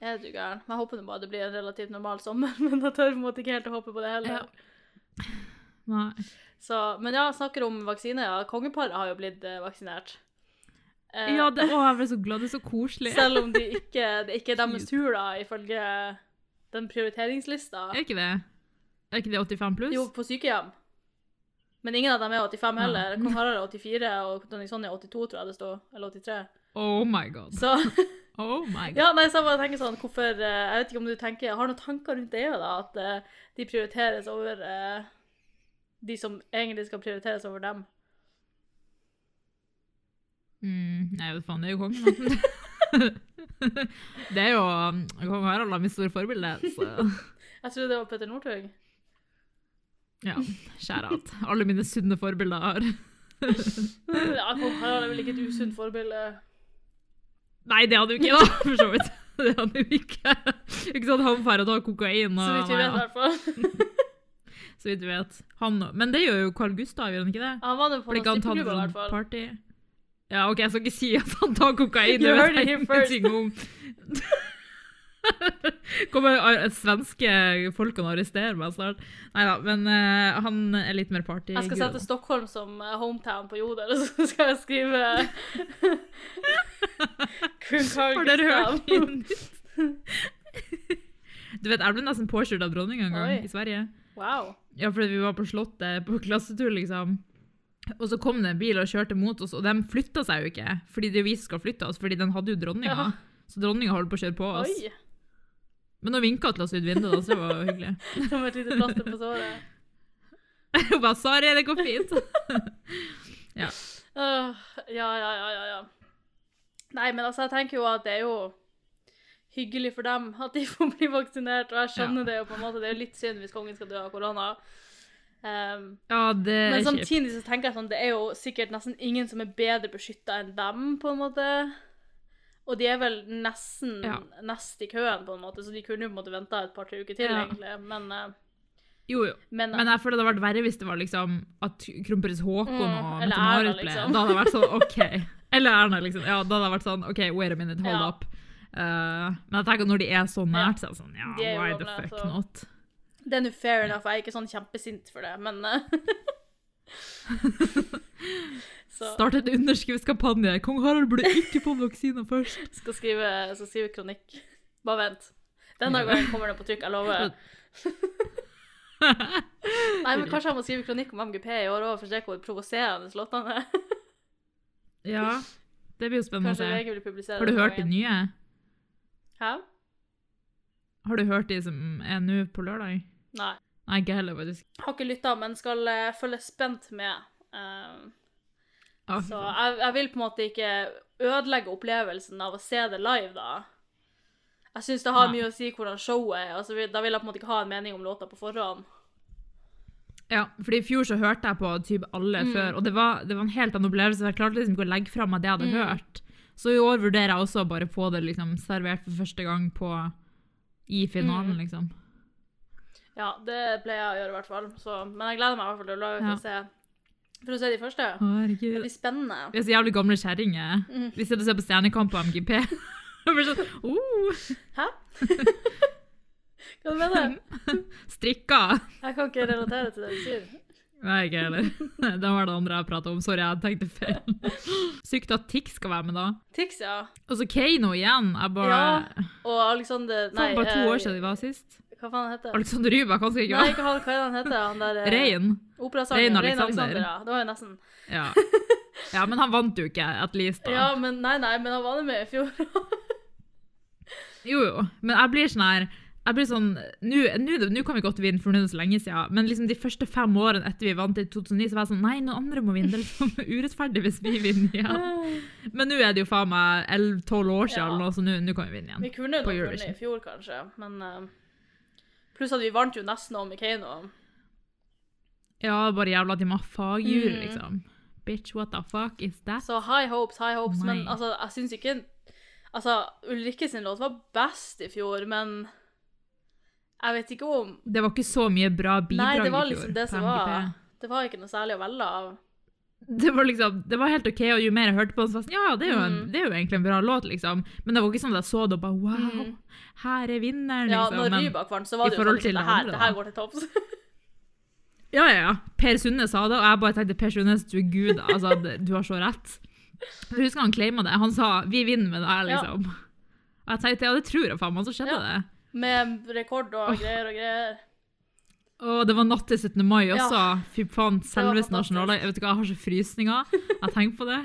[SPEAKER 1] Er du gæren? Jeg håper bare det blir en relativt normal sommer, men jeg tør på en måte ikke helt å håpe på det heller.
[SPEAKER 2] Ja. Nei.
[SPEAKER 1] Så, men ja, snakker om vaksine, ja. Kongeparet har jo blitt eh, vaksinert. Eh,
[SPEAKER 2] Ja, det, å, jeg ble så glad. Det er så koselig.
[SPEAKER 1] Selv om de ikke, det ikke er deres tur, da, ifølge den prioriteringslista.
[SPEAKER 2] Er ikke det? Er ikke det 85 pluss?
[SPEAKER 1] Jo, på sykehjem. Men ingen av dem er 85 heller. Kong Harald er 84, og dronning Sonja er 82, tror jeg det står. Eller 83.
[SPEAKER 2] Oh my god.
[SPEAKER 1] Så
[SPEAKER 2] Oh my god.
[SPEAKER 1] ja, nei, så jeg bare tenker sånn, hvorfor eh, Jeg vet ikke om du tenker Har noen tanker rundt det, da? At eh, de prioriteres over eh, de som egentlig skal prioriteres over dem.
[SPEAKER 2] Mm, nei, vet faen, det er jo kongen. da. det er jo um, Kong Harald er mitt store forbilde, så
[SPEAKER 1] Jeg trodde det var Petter Northug.
[SPEAKER 2] ja, Skjære alt. Alle mine sunne forbilder har
[SPEAKER 1] Ja, Kong Harald er vel ikke et usunt forbilde.
[SPEAKER 2] Nei, det hadde jo ikke, da, for så vidt. Det hadde jo ikke. Ikke sånn han drar og tar kokain og
[SPEAKER 1] Så vidt vi vet, i hvert fall.
[SPEAKER 2] Så vidt vi vet. Han, men det gjør jo Carl Gustav, gjør han ikke det?
[SPEAKER 1] Han var det på
[SPEAKER 2] tatt
[SPEAKER 1] i hvert
[SPEAKER 2] sånn
[SPEAKER 1] fall.
[SPEAKER 2] party? Ja, OK, jeg skal ikke si at han tar kokain.
[SPEAKER 1] You
[SPEAKER 2] Det
[SPEAKER 1] heard it first.
[SPEAKER 2] om. Kommer svenske folkene og arresterer meg snart. Nei da, men uh, han er litt mer party.
[SPEAKER 1] Jeg skal sette Stockholm som eh, hometown på Jodel, og så skal jeg skrive
[SPEAKER 2] Har dere hørt? Du vet, jeg ble nesten påkjørt av dronninga en gang
[SPEAKER 1] Oi.
[SPEAKER 2] i Sverige.
[SPEAKER 1] Wow.
[SPEAKER 2] Ja, fordi vi var på Slottet på klassetur, liksom. Og så kom det en bil og kjørte mot oss, og de flytta seg jo ikke. Fordi det vi skal flytte oss, fordi den hadde jo dronninga.
[SPEAKER 1] Ja.
[SPEAKER 2] Så dronninga holdt på å kjøre på oss.
[SPEAKER 1] Oi.
[SPEAKER 2] Men hun vinka til oss ut vinduet, da, så det var hyggelig.
[SPEAKER 1] Som et lite plaster på såret.
[SPEAKER 2] Hun bare 'sorry, det går fint'.
[SPEAKER 1] ja. ja, ja, ja, ja, ja. Nei, men altså, jeg tenker jo at det er jo hyggelig for dem at de får bli vaksinert, og jeg skjønner
[SPEAKER 2] Ja.
[SPEAKER 1] det jo på en måte. Det er jo litt synd hvis kongen skal dø av korona. Um,
[SPEAKER 2] Ja, det
[SPEAKER 1] men
[SPEAKER 2] er men
[SPEAKER 1] samtidig så tenker jeg sånn, det er jo sikkert nesten ingen som er bedre beskytta enn dem, på en måte. Og de er vel nesten
[SPEAKER 2] Ja.
[SPEAKER 1] nest i køen, på en måte, så de kunne jo på en måte venta et par-tre uker til,
[SPEAKER 2] Ja.
[SPEAKER 1] egentlig. Men, uh,
[SPEAKER 2] Jo, jo.
[SPEAKER 1] men,
[SPEAKER 2] Men jeg føler det hadde vært verre hvis det var liksom at kronprins Haakon
[SPEAKER 1] Mm,
[SPEAKER 2] og Mette-Marit ble
[SPEAKER 1] liksom.
[SPEAKER 2] Da hadde det vært sånn OK. Eller Erna, liksom. Ja, da hadde det vært sånn OK, wait a minute, hold
[SPEAKER 1] Ja.
[SPEAKER 2] up. Eh, men jeg tenker når de er så nært, så er det sånn Ja,
[SPEAKER 1] er
[SPEAKER 2] why the fuck
[SPEAKER 1] så-
[SPEAKER 2] not?
[SPEAKER 1] det er nå fair enough. Jeg er ikke sånn kjempesint for det, men eh,
[SPEAKER 2] Start et underskriftskampanje. Kong Harald burde ikke få vaksina først.
[SPEAKER 1] skal skrive, skal skrive kronikk. Bare vent. Denne gangen kommer det på trykk, jeg lover. Nei, men Kanskje jeg må skrive kronikk om MGP i år òg, for å se hvor provoserende låtene er.
[SPEAKER 2] ja, det blir jo spennende å se. Har du hørt de nye?
[SPEAKER 1] Hæ?
[SPEAKER 2] Har du hørt de som er nå på lørdag?
[SPEAKER 1] Nei.
[SPEAKER 2] Nei, ikke heller, faktisk.
[SPEAKER 1] Har ikke lytta, men skal eh, følge spent med. Uh,
[SPEAKER 2] Ah,
[SPEAKER 1] så jeg, jeg vil på en måte ikke ødelegge opplevelsen av å se det live, da. Jeg syns det har
[SPEAKER 2] Nei.
[SPEAKER 1] mye å si hvordan showet er. Altså, da vil jeg på en måte ikke ha en mening om låta på forhånd.
[SPEAKER 2] Ja, fordi I fjor så hørte jeg på typ alle
[SPEAKER 1] Mm.
[SPEAKER 2] før, og det var, det var en helt annen opplevelse. Jeg klarte liksom ikke å legge fra meg det jeg hadde
[SPEAKER 1] Mm.
[SPEAKER 2] hørt. Så i år vurderer jeg også å bare få det liksom servert for første gang på, i finalen,
[SPEAKER 1] Mm.
[SPEAKER 2] liksom.
[SPEAKER 1] Ja, det pleier jeg å gjøre i hvert fall. Så, men jeg gleder meg i hvert fall til å lage for
[SPEAKER 2] Ja.
[SPEAKER 1] å se For å se de første. Det blir spennende.
[SPEAKER 2] Vi er så jævlig gamle kjerringer.
[SPEAKER 1] Mm.
[SPEAKER 2] Vi sitter og ser på Stjernekamp på MGP. Sånn, oh,
[SPEAKER 1] Hæ? Hva mener du?
[SPEAKER 2] strikka.
[SPEAKER 1] Jeg kan ikke relatere til det du sier.
[SPEAKER 2] Nei, ikke heller. Det var det andre jeg pratet om. Sorry, jeg tenkte feil. Sykt at Tix skal være med da.
[SPEAKER 1] Tix, ja.
[SPEAKER 2] Og så Kano igjen. Jeg bare...
[SPEAKER 1] Ja, Og Alexander Nei,
[SPEAKER 2] Faen, bare to
[SPEAKER 1] eh,
[SPEAKER 2] år siden de var sist.
[SPEAKER 1] Hva faen heter han?
[SPEAKER 2] Alexander Rybak, han skal ikke
[SPEAKER 1] Nei,
[SPEAKER 2] være
[SPEAKER 1] ikke han. Hva er han heter han der eh,
[SPEAKER 2] Rein. Rein
[SPEAKER 1] Rein
[SPEAKER 2] Alexander.
[SPEAKER 1] Alexander. Ja. Det var jo nesten
[SPEAKER 2] Ja. ja, men han vant jo ikke, at least. da.
[SPEAKER 1] Ja, men nei, nei, men han var med i fjor.
[SPEAKER 2] Jo, jo. Men jeg blir sånn her jeg blir sånn, Nå kan vi godt vinne, for nå er det så lenge siden, men liksom de første fem årene etter vi vant i 2009, så var jeg sånn Nei, noen andre må vinne. Det er liksom urettferdig hvis vi vinner igjen. Men nå er det jo faen meg 11-12 år siden,
[SPEAKER 1] Ja.
[SPEAKER 2] så nå kan vi vinne igjen.
[SPEAKER 1] Vi
[SPEAKER 2] kunne
[SPEAKER 1] nok vunnet i fjor, kanskje, men uh, Pluss at vi vant jo nesten om i Keiino.
[SPEAKER 2] Ja, bare jævla de må ha fagjury,
[SPEAKER 1] Mm.
[SPEAKER 2] liksom. Bitch, what the fuck is that?
[SPEAKER 1] Så high hopes, high hopes. Men altså, jeg syns ikke Altså, Ulrikke sin låt var best i fjor, men jeg vet ikke om
[SPEAKER 2] Det var ikke så mye bra bidrag
[SPEAKER 1] Nei, det var
[SPEAKER 2] i fjor.
[SPEAKER 1] liksom det som var Det var ikke noe særlig å velge av.
[SPEAKER 2] Det var liksom, det var helt ok, og jo mer jeg hørte på den, så var det sånn, ja, det er, jo en,
[SPEAKER 1] Mm.
[SPEAKER 2] det er jo egentlig en bra låt, liksom. Men det var ikke sånn at jeg så det og bare, wow,
[SPEAKER 1] Mm.
[SPEAKER 2] her er vinneren,
[SPEAKER 1] Ja,
[SPEAKER 2] liksom.
[SPEAKER 1] når Rybak vant, så var det jo sånn liksom, det her, det her går til topps.
[SPEAKER 2] Ja, ja, ja. Per Sunde sa det, og jeg bare tenkte, Per Sunde, du er gud, altså, du har så rett. Jeg husker han claima det, han sa, vi vinner med det her,
[SPEAKER 1] Ja.
[SPEAKER 2] liksom. Og jeg tenkte, ja, det tror jeg faen, men så skjedde
[SPEAKER 1] Ja.
[SPEAKER 2] det.
[SPEAKER 1] Med rekord og greier og greier.
[SPEAKER 2] Å, det var natt til 17. mai
[SPEAKER 1] Ja.
[SPEAKER 2] også. Fy faen, selveste nasjonaldag. Jeg vet ikke, jeg har så frysninger. Jeg tenker på det.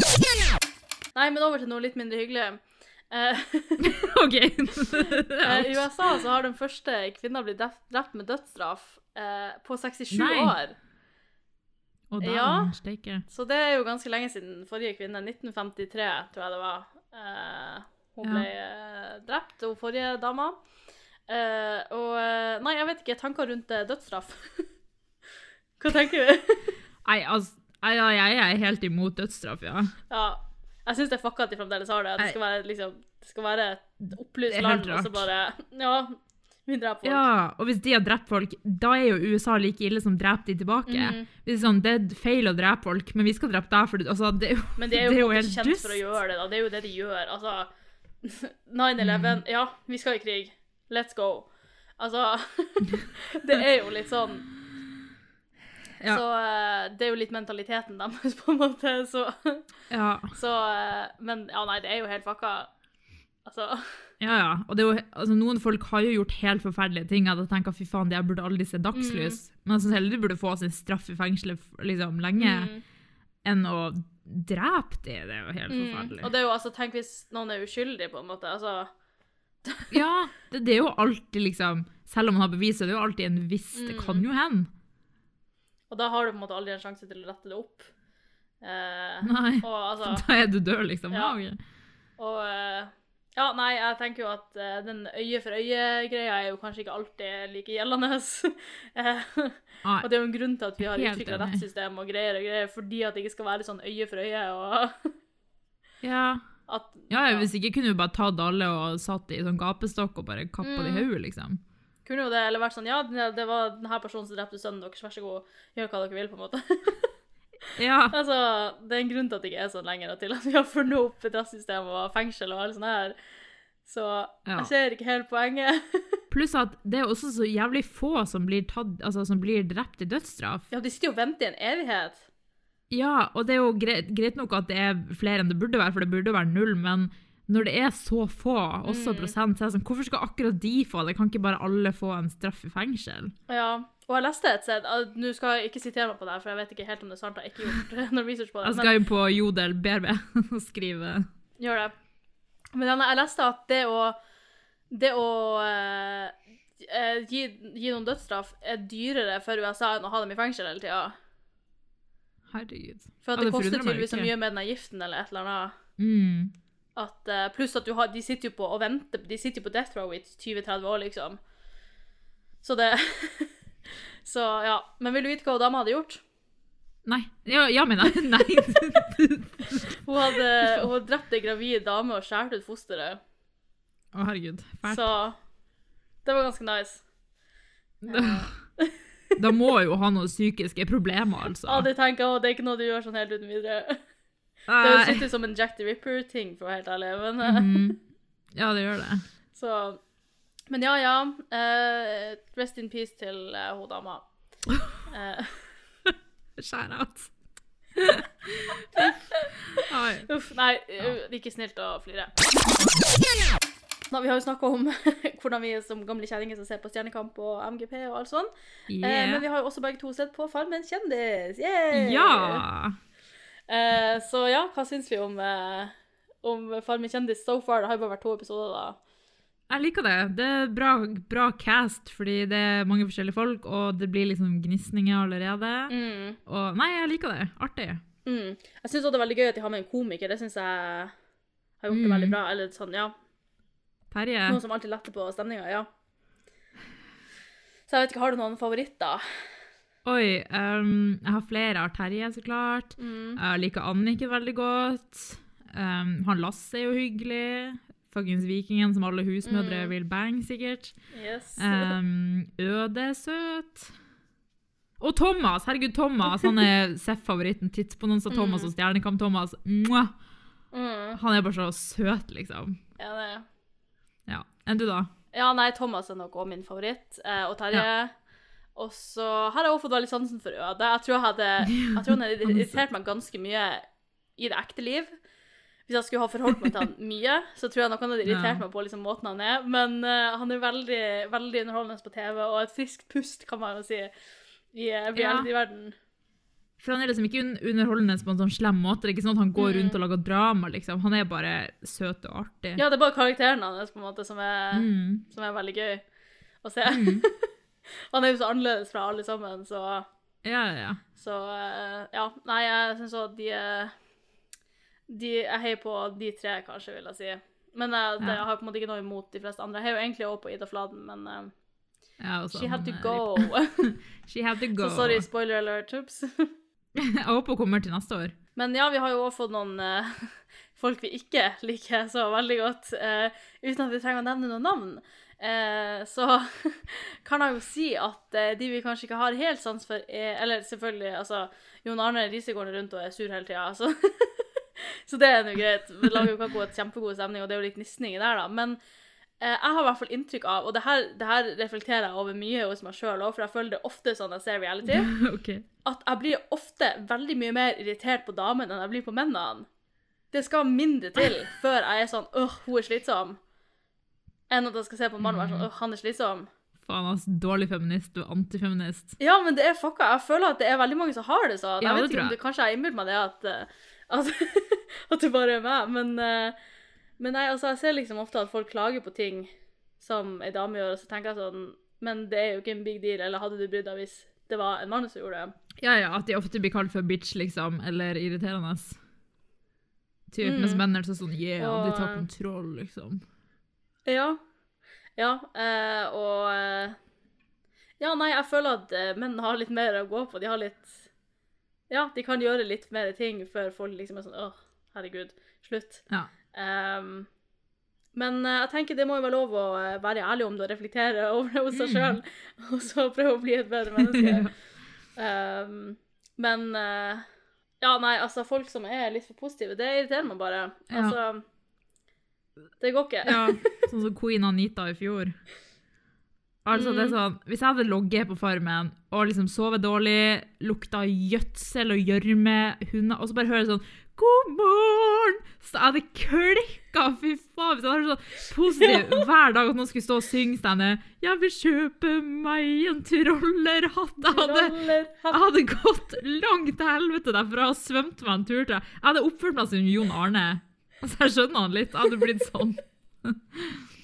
[SPEAKER 1] Nei, men over til noe litt mindre hyggelig. Uh,
[SPEAKER 2] OK.
[SPEAKER 1] eh, I USA så har den første kvinna blitt drept med dødsstraff uh, på 67
[SPEAKER 2] Nei.
[SPEAKER 1] år.
[SPEAKER 2] Og
[SPEAKER 1] Ja.
[SPEAKER 2] da, steike.
[SPEAKER 1] Så det er jo ganske lenge siden forrige kvinne. 1953, tror jeg det var. Eh, hun
[SPEAKER 2] Ja.
[SPEAKER 1] ble eh, drept, hun forrige dama. Uh, og eh, Nei, jeg vet ikke. Tanker rundt dødsstraff? Hva tenker du?
[SPEAKER 2] Nei, altså, ja, jeg er helt imot dødsstraff, ja.
[SPEAKER 1] ja. Jeg syns det er fucka at de fremdeles har det. At det skal være, liksom, det skal være et opplyst land, og så bare Ja, vi dreper folk.
[SPEAKER 2] Ja, og hvis de har drept folk, da er jo USA like ille som dreper de tilbake.
[SPEAKER 1] Mm
[SPEAKER 2] Hvis det er sånn, det er feil å drepe folk, men vi skal drepe deg, for altså, det er jo,
[SPEAKER 1] Men de er jo, det er jo
[SPEAKER 2] helt
[SPEAKER 1] kjent
[SPEAKER 2] dust.
[SPEAKER 1] for å gjøre det, da. Det er jo det de gjør. Altså 9-11 Ja, vi skal i krig. Let's go. Altså Det er jo litt sånn
[SPEAKER 2] Ja.
[SPEAKER 1] Så eh, det er jo litt mentaliteten deres, på en måte. Så,
[SPEAKER 2] Ja,
[SPEAKER 1] så eh, Men ja, nei, det er jo helt fucka. Altså
[SPEAKER 2] ja, ja. Og det jo, altså, noen folk har jo gjort helt forferdelige ting, at jeg tenker, fy faen, de burde aldri se dagslys. Men jeg synes heller de burde få sin straff i fengselet liksom, lenge,
[SPEAKER 1] mm,
[SPEAKER 2] enn å drepe de. Det er jo helt
[SPEAKER 1] mm.
[SPEAKER 2] forferdelig.
[SPEAKER 1] Og det er jo altså Tenk hvis noen er uskyldig, på en måte. Altså
[SPEAKER 2] Ja, det, det er jo alltid liksom Selv om man har bevis, det er det jo alltid en viss Det
[SPEAKER 1] Mm.
[SPEAKER 2] kan jo hende.
[SPEAKER 1] Og da har du på en måte aldri en sjanse til å rette det opp. Eh,
[SPEAKER 2] Nei.
[SPEAKER 1] og altså
[SPEAKER 2] Da er du død, liksom.
[SPEAKER 1] Ja.
[SPEAKER 2] Ja.
[SPEAKER 1] Og eh, ja, nei, jeg tenker jo at uh, den øye for øye-greia er jo kanskje ikke alltid like gjeldende. Og det er jo en grunn til at vi har utvikla rettssystem og greier og greier, fordi at det ikke skal være sånn øye for øye, og
[SPEAKER 2] Ja.
[SPEAKER 1] at
[SPEAKER 2] ja, ja, hvis ikke kunne vi bare tatt alle og satt i sånn gapestokk og bare kappa de
[SPEAKER 1] Mm.
[SPEAKER 2] hodet, liksom.
[SPEAKER 1] Kunne jo det eller vært sånn Ja, det det var denne personen som drepte sønnen deres, vær så god, gjør hva dere vil, på en måte.
[SPEAKER 2] Ja.
[SPEAKER 1] altså, det er en grunn til at det ikke er sånn lenger, og til at vi har funnet opp et og fengsel og alt sånt her. Så jeg ser ikke helt poenget.
[SPEAKER 2] Pluss at det er også så jævlig få som blir, tatt, altså, som blir drept i dødsstraff.
[SPEAKER 1] ja, de sitter jo og venter i en evighet.
[SPEAKER 2] Ja, og det er jo greit, greit nok at det er flere enn det burde være, for det burde være null, men når det er så få, også
[SPEAKER 1] Mm.
[SPEAKER 2] prosent, så er det sånn, hvorfor skal akkurat de få det? Kan ikke bare alle få en straff i fengsel?
[SPEAKER 1] Ja, og jeg leste et sted Nå skal jeg ikke sitere meg på det, her, for jeg vet ikke helt om det er sant. Jeg har ikke gjort noe research på det.
[SPEAKER 2] Jeg skal jo på Jodel BRB og skrive
[SPEAKER 1] gjør det. Men jeg leste at det å Det å eh, eh, gi, gi noen dødsstraff er dyrere for USA enn å ha dem i fengsel hele tida.
[SPEAKER 2] Herregud.
[SPEAKER 1] For at
[SPEAKER 2] Ja,
[SPEAKER 1] det
[SPEAKER 2] det
[SPEAKER 1] koster tydeligvis så mye med den giften eller et eller annet.
[SPEAKER 2] Mm.
[SPEAKER 1] At, eh, pluss at du har, de sitter jo på og venter De sitter jo på death row i 20-30 år, liksom. Så det Så ja. Men vil du vite hva dama hadde gjort?
[SPEAKER 2] Nei. Ja, ja men nei. nei.
[SPEAKER 1] Hun hadde, hun hadde drept ei gravid dame og skåret ut fosteret.
[SPEAKER 2] Å, herregud. Fælt.
[SPEAKER 1] Så det var ganske nice.
[SPEAKER 2] Da, da må jo ha noen psykiske problemer, altså.
[SPEAKER 1] Ja, det tenker også, det er ikke noe du gjør sånn helt uten videre. Det
[SPEAKER 2] Nei.
[SPEAKER 1] høres ut som en Jack the Ripper-ting, for å være helt ærlig. Men, mm
[SPEAKER 2] -hmm. Ja, det gjør det.
[SPEAKER 1] så, men ja, ja. Uh, rest in peace til uh, hun dama.
[SPEAKER 2] Uh. Shout-out.
[SPEAKER 1] Uff, nei, uh, ikke snilt å flire. Nå, vi har jo snakka om hvordan vi som gamle kjerringer som ser på Stjernekamp og MGP og alt sånn. Eh,
[SPEAKER 2] Yeah.
[SPEAKER 1] men vi har jo også begge to sett på Farmen kjendis. Yeah.
[SPEAKER 2] Ja!
[SPEAKER 1] Eh, så ja, hva syns vi om, eh, om Farmen kjendis so far? Det har jo bare vært to episoder, da.
[SPEAKER 2] Jeg liker det. Det er bra, bra cast, fordi det er mange forskjellige folk, og det blir liksom gnisninger allerede.
[SPEAKER 1] Mm.
[SPEAKER 2] Og nei, jeg liker det. Artig.
[SPEAKER 1] Mm. Jeg syns det er veldig gøy at de har med en komiker. Det syns jeg har gjort det
[SPEAKER 2] Mm.
[SPEAKER 1] veldig bra. Eller sånn, ja.
[SPEAKER 2] Terje.
[SPEAKER 1] Noe som alltid letter på stemninga, ja. Så jeg vet ikke, har du noen favoritter?
[SPEAKER 2] Oi, Um, jeg har flere. Har Terje, så klart.
[SPEAKER 1] Mm.
[SPEAKER 2] Jeg liker Anniken veldig godt. Um, han Lasse er jo hyggelig. Fuckings vikingen som alle husmødre
[SPEAKER 1] Mm.
[SPEAKER 2] vil bang, sikkert.
[SPEAKER 1] Yes.
[SPEAKER 2] Um, Øde søt. Og Thomas! Herregud, Thomas! Han er Seff-favoritten. Tidsbonanza Thomas
[SPEAKER 1] Mm.
[SPEAKER 2] og Stjernekamp-Thomas.
[SPEAKER 1] Mm.
[SPEAKER 2] Han er bare så søt, liksom.
[SPEAKER 1] Ja, det.
[SPEAKER 2] er Ja. Enn du, da?
[SPEAKER 1] ja, nei, Thomas er nok også min favoritt. Eh, og Terje. Og så har jeg også fått veldig sansen for Øde. Jeg tror, jeg hadde, jeg tror han hadde
[SPEAKER 2] er
[SPEAKER 1] irritert meg ganske mye i det ekte liv. Hvis jeg skulle ha forholdt meg til han mye, så tror jeg nok han hadde irritert
[SPEAKER 2] Ja.
[SPEAKER 1] meg på liksom måten han er. Men uh, han er veldig, veldig underholdende på TV, og et friskt pust, kan man jo si, i reality-verden.
[SPEAKER 2] For han er liksom ikke underholdende på en sånn slem måte. Det er ikke sånn at han går
[SPEAKER 1] Mm.
[SPEAKER 2] rundt og lager drama, liksom. Han er bare søt og artig.
[SPEAKER 1] Ja, det er bare karakteren hans på en måte som er,
[SPEAKER 2] Mm.
[SPEAKER 1] som er veldig gøy å se.
[SPEAKER 2] Mm.
[SPEAKER 1] han er jo så annerledes fra alle sammen, så
[SPEAKER 2] Ja, ja, ja.
[SPEAKER 1] Så eh, ja. Nei, jeg syns òg de, eh, de Jeg heier på de tre, kanskje, vil jeg si. Men jeg, det, jeg har på en måte ikke noe imot de fleste andre. Jeg heier jo egentlig også på Ida Fladen, men uh,
[SPEAKER 2] ja også,
[SPEAKER 1] she had to go.
[SPEAKER 2] She had to go.
[SPEAKER 1] så sorry, spoiler alert. Oops.
[SPEAKER 2] Jeg håper hun kommer til neste år.
[SPEAKER 1] Men ja, vi har jo også fått noen uh, folk vi ikke liker så veldig godt, uh, uten at vi trenger å nevne noen navn. Eh, så kan jeg jo si at eh, de vi kanskje ikke har helt sans for, er Eller selvfølgelig, altså Jon Arne Risegården går rundt og er sur hele tida, så Så det er nå greit. Vi lager jo kakao et kjempegod stemning, og det er jo litt gnisninger der, da. Men eh, jeg har i hvert fall inntrykk av, og det her, det her reflekterer jeg over mye hos meg sjøl òg, for jeg føler det ofte sånn jeg ser reality
[SPEAKER 2] okay.
[SPEAKER 1] at jeg blir ofte veldig mye mer irritert på damene enn jeg blir på mennene. Det skal mindre til før jeg er sånn åh, hun er slitsom, enn at jeg skal se på en mann og være sånn åh, han er slitsom.
[SPEAKER 2] Faen, altså. Dårlig feminist og antifeminist.
[SPEAKER 1] Ja, men det er fucka. Jeg føler at det er veldig mange som har det sånn.
[SPEAKER 2] Ja,
[SPEAKER 1] jeg vet ikke om det kanskje jeg innbiller meg det at, eh, at, at det bare er meg, men, eh, men nei, altså, jeg ser liksom ofte at folk klager på ting som ei dame gjør, og så tenker jeg sånn Men det er jo ikke en big deal, eller hadde du brydd deg hvis det var en mann som gjorde det?
[SPEAKER 2] Ja, ja, at de ofte blir kalt for bitch, liksom, eller irriterende. Typ,
[SPEAKER 1] Mm.
[SPEAKER 2] Mens menn er sånn yeah, de tar kontroll, liksom.
[SPEAKER 1] Ja. Ja, eh, og eh, Ja, nei, jeg føler at menn har litt mer å gå på. De har litt Ja, de kan gjøre litt mer ting før folk liksom er sånn Åh, herregud, slutt.
[SPEAKER 2] Ja.
[SPEAKER 1] Um, men uh, jeg tenker det må jo være lov å eh, være ærlig om det og reflektere over det hos seg
[SPEAKER 2] Mm.
[SPEAKER 1] og så prøve å bli et bedre menneske. um, men uh, Ja, nei, altså, folk som er litt for positive, det irriterer meg bare.
[SPEAKER 2] Ja.
[SPEAKER 1] Altså Det går ikke.
[SPEAKER 2] ja, sånn som Queen Anita i fjor. Altså, det er
[SPEAKER 1] Mm.
[SPEAKER 2] sånn, Hvis jeg hadde logget på Farmen og liksom sovet dårlig, lukta gjødsel og gjørme, hunder, og så bare hører jeg sånn 'God morgen!' Så jeg hadde klikka, fy faen! Hvis jeg hadde vært sånn positiv hver dag at noen skulle stå og synge denne 'Jeg vil kjøpe meg en trollerhatt'. Jeg hadde, jeg hadde gått langt til helvete derfra og svømt meg en tur til. Jeg hadde oppført meg som Jon Arne. Så jeg skjønner han litt. Jeg hadde blitt sånn.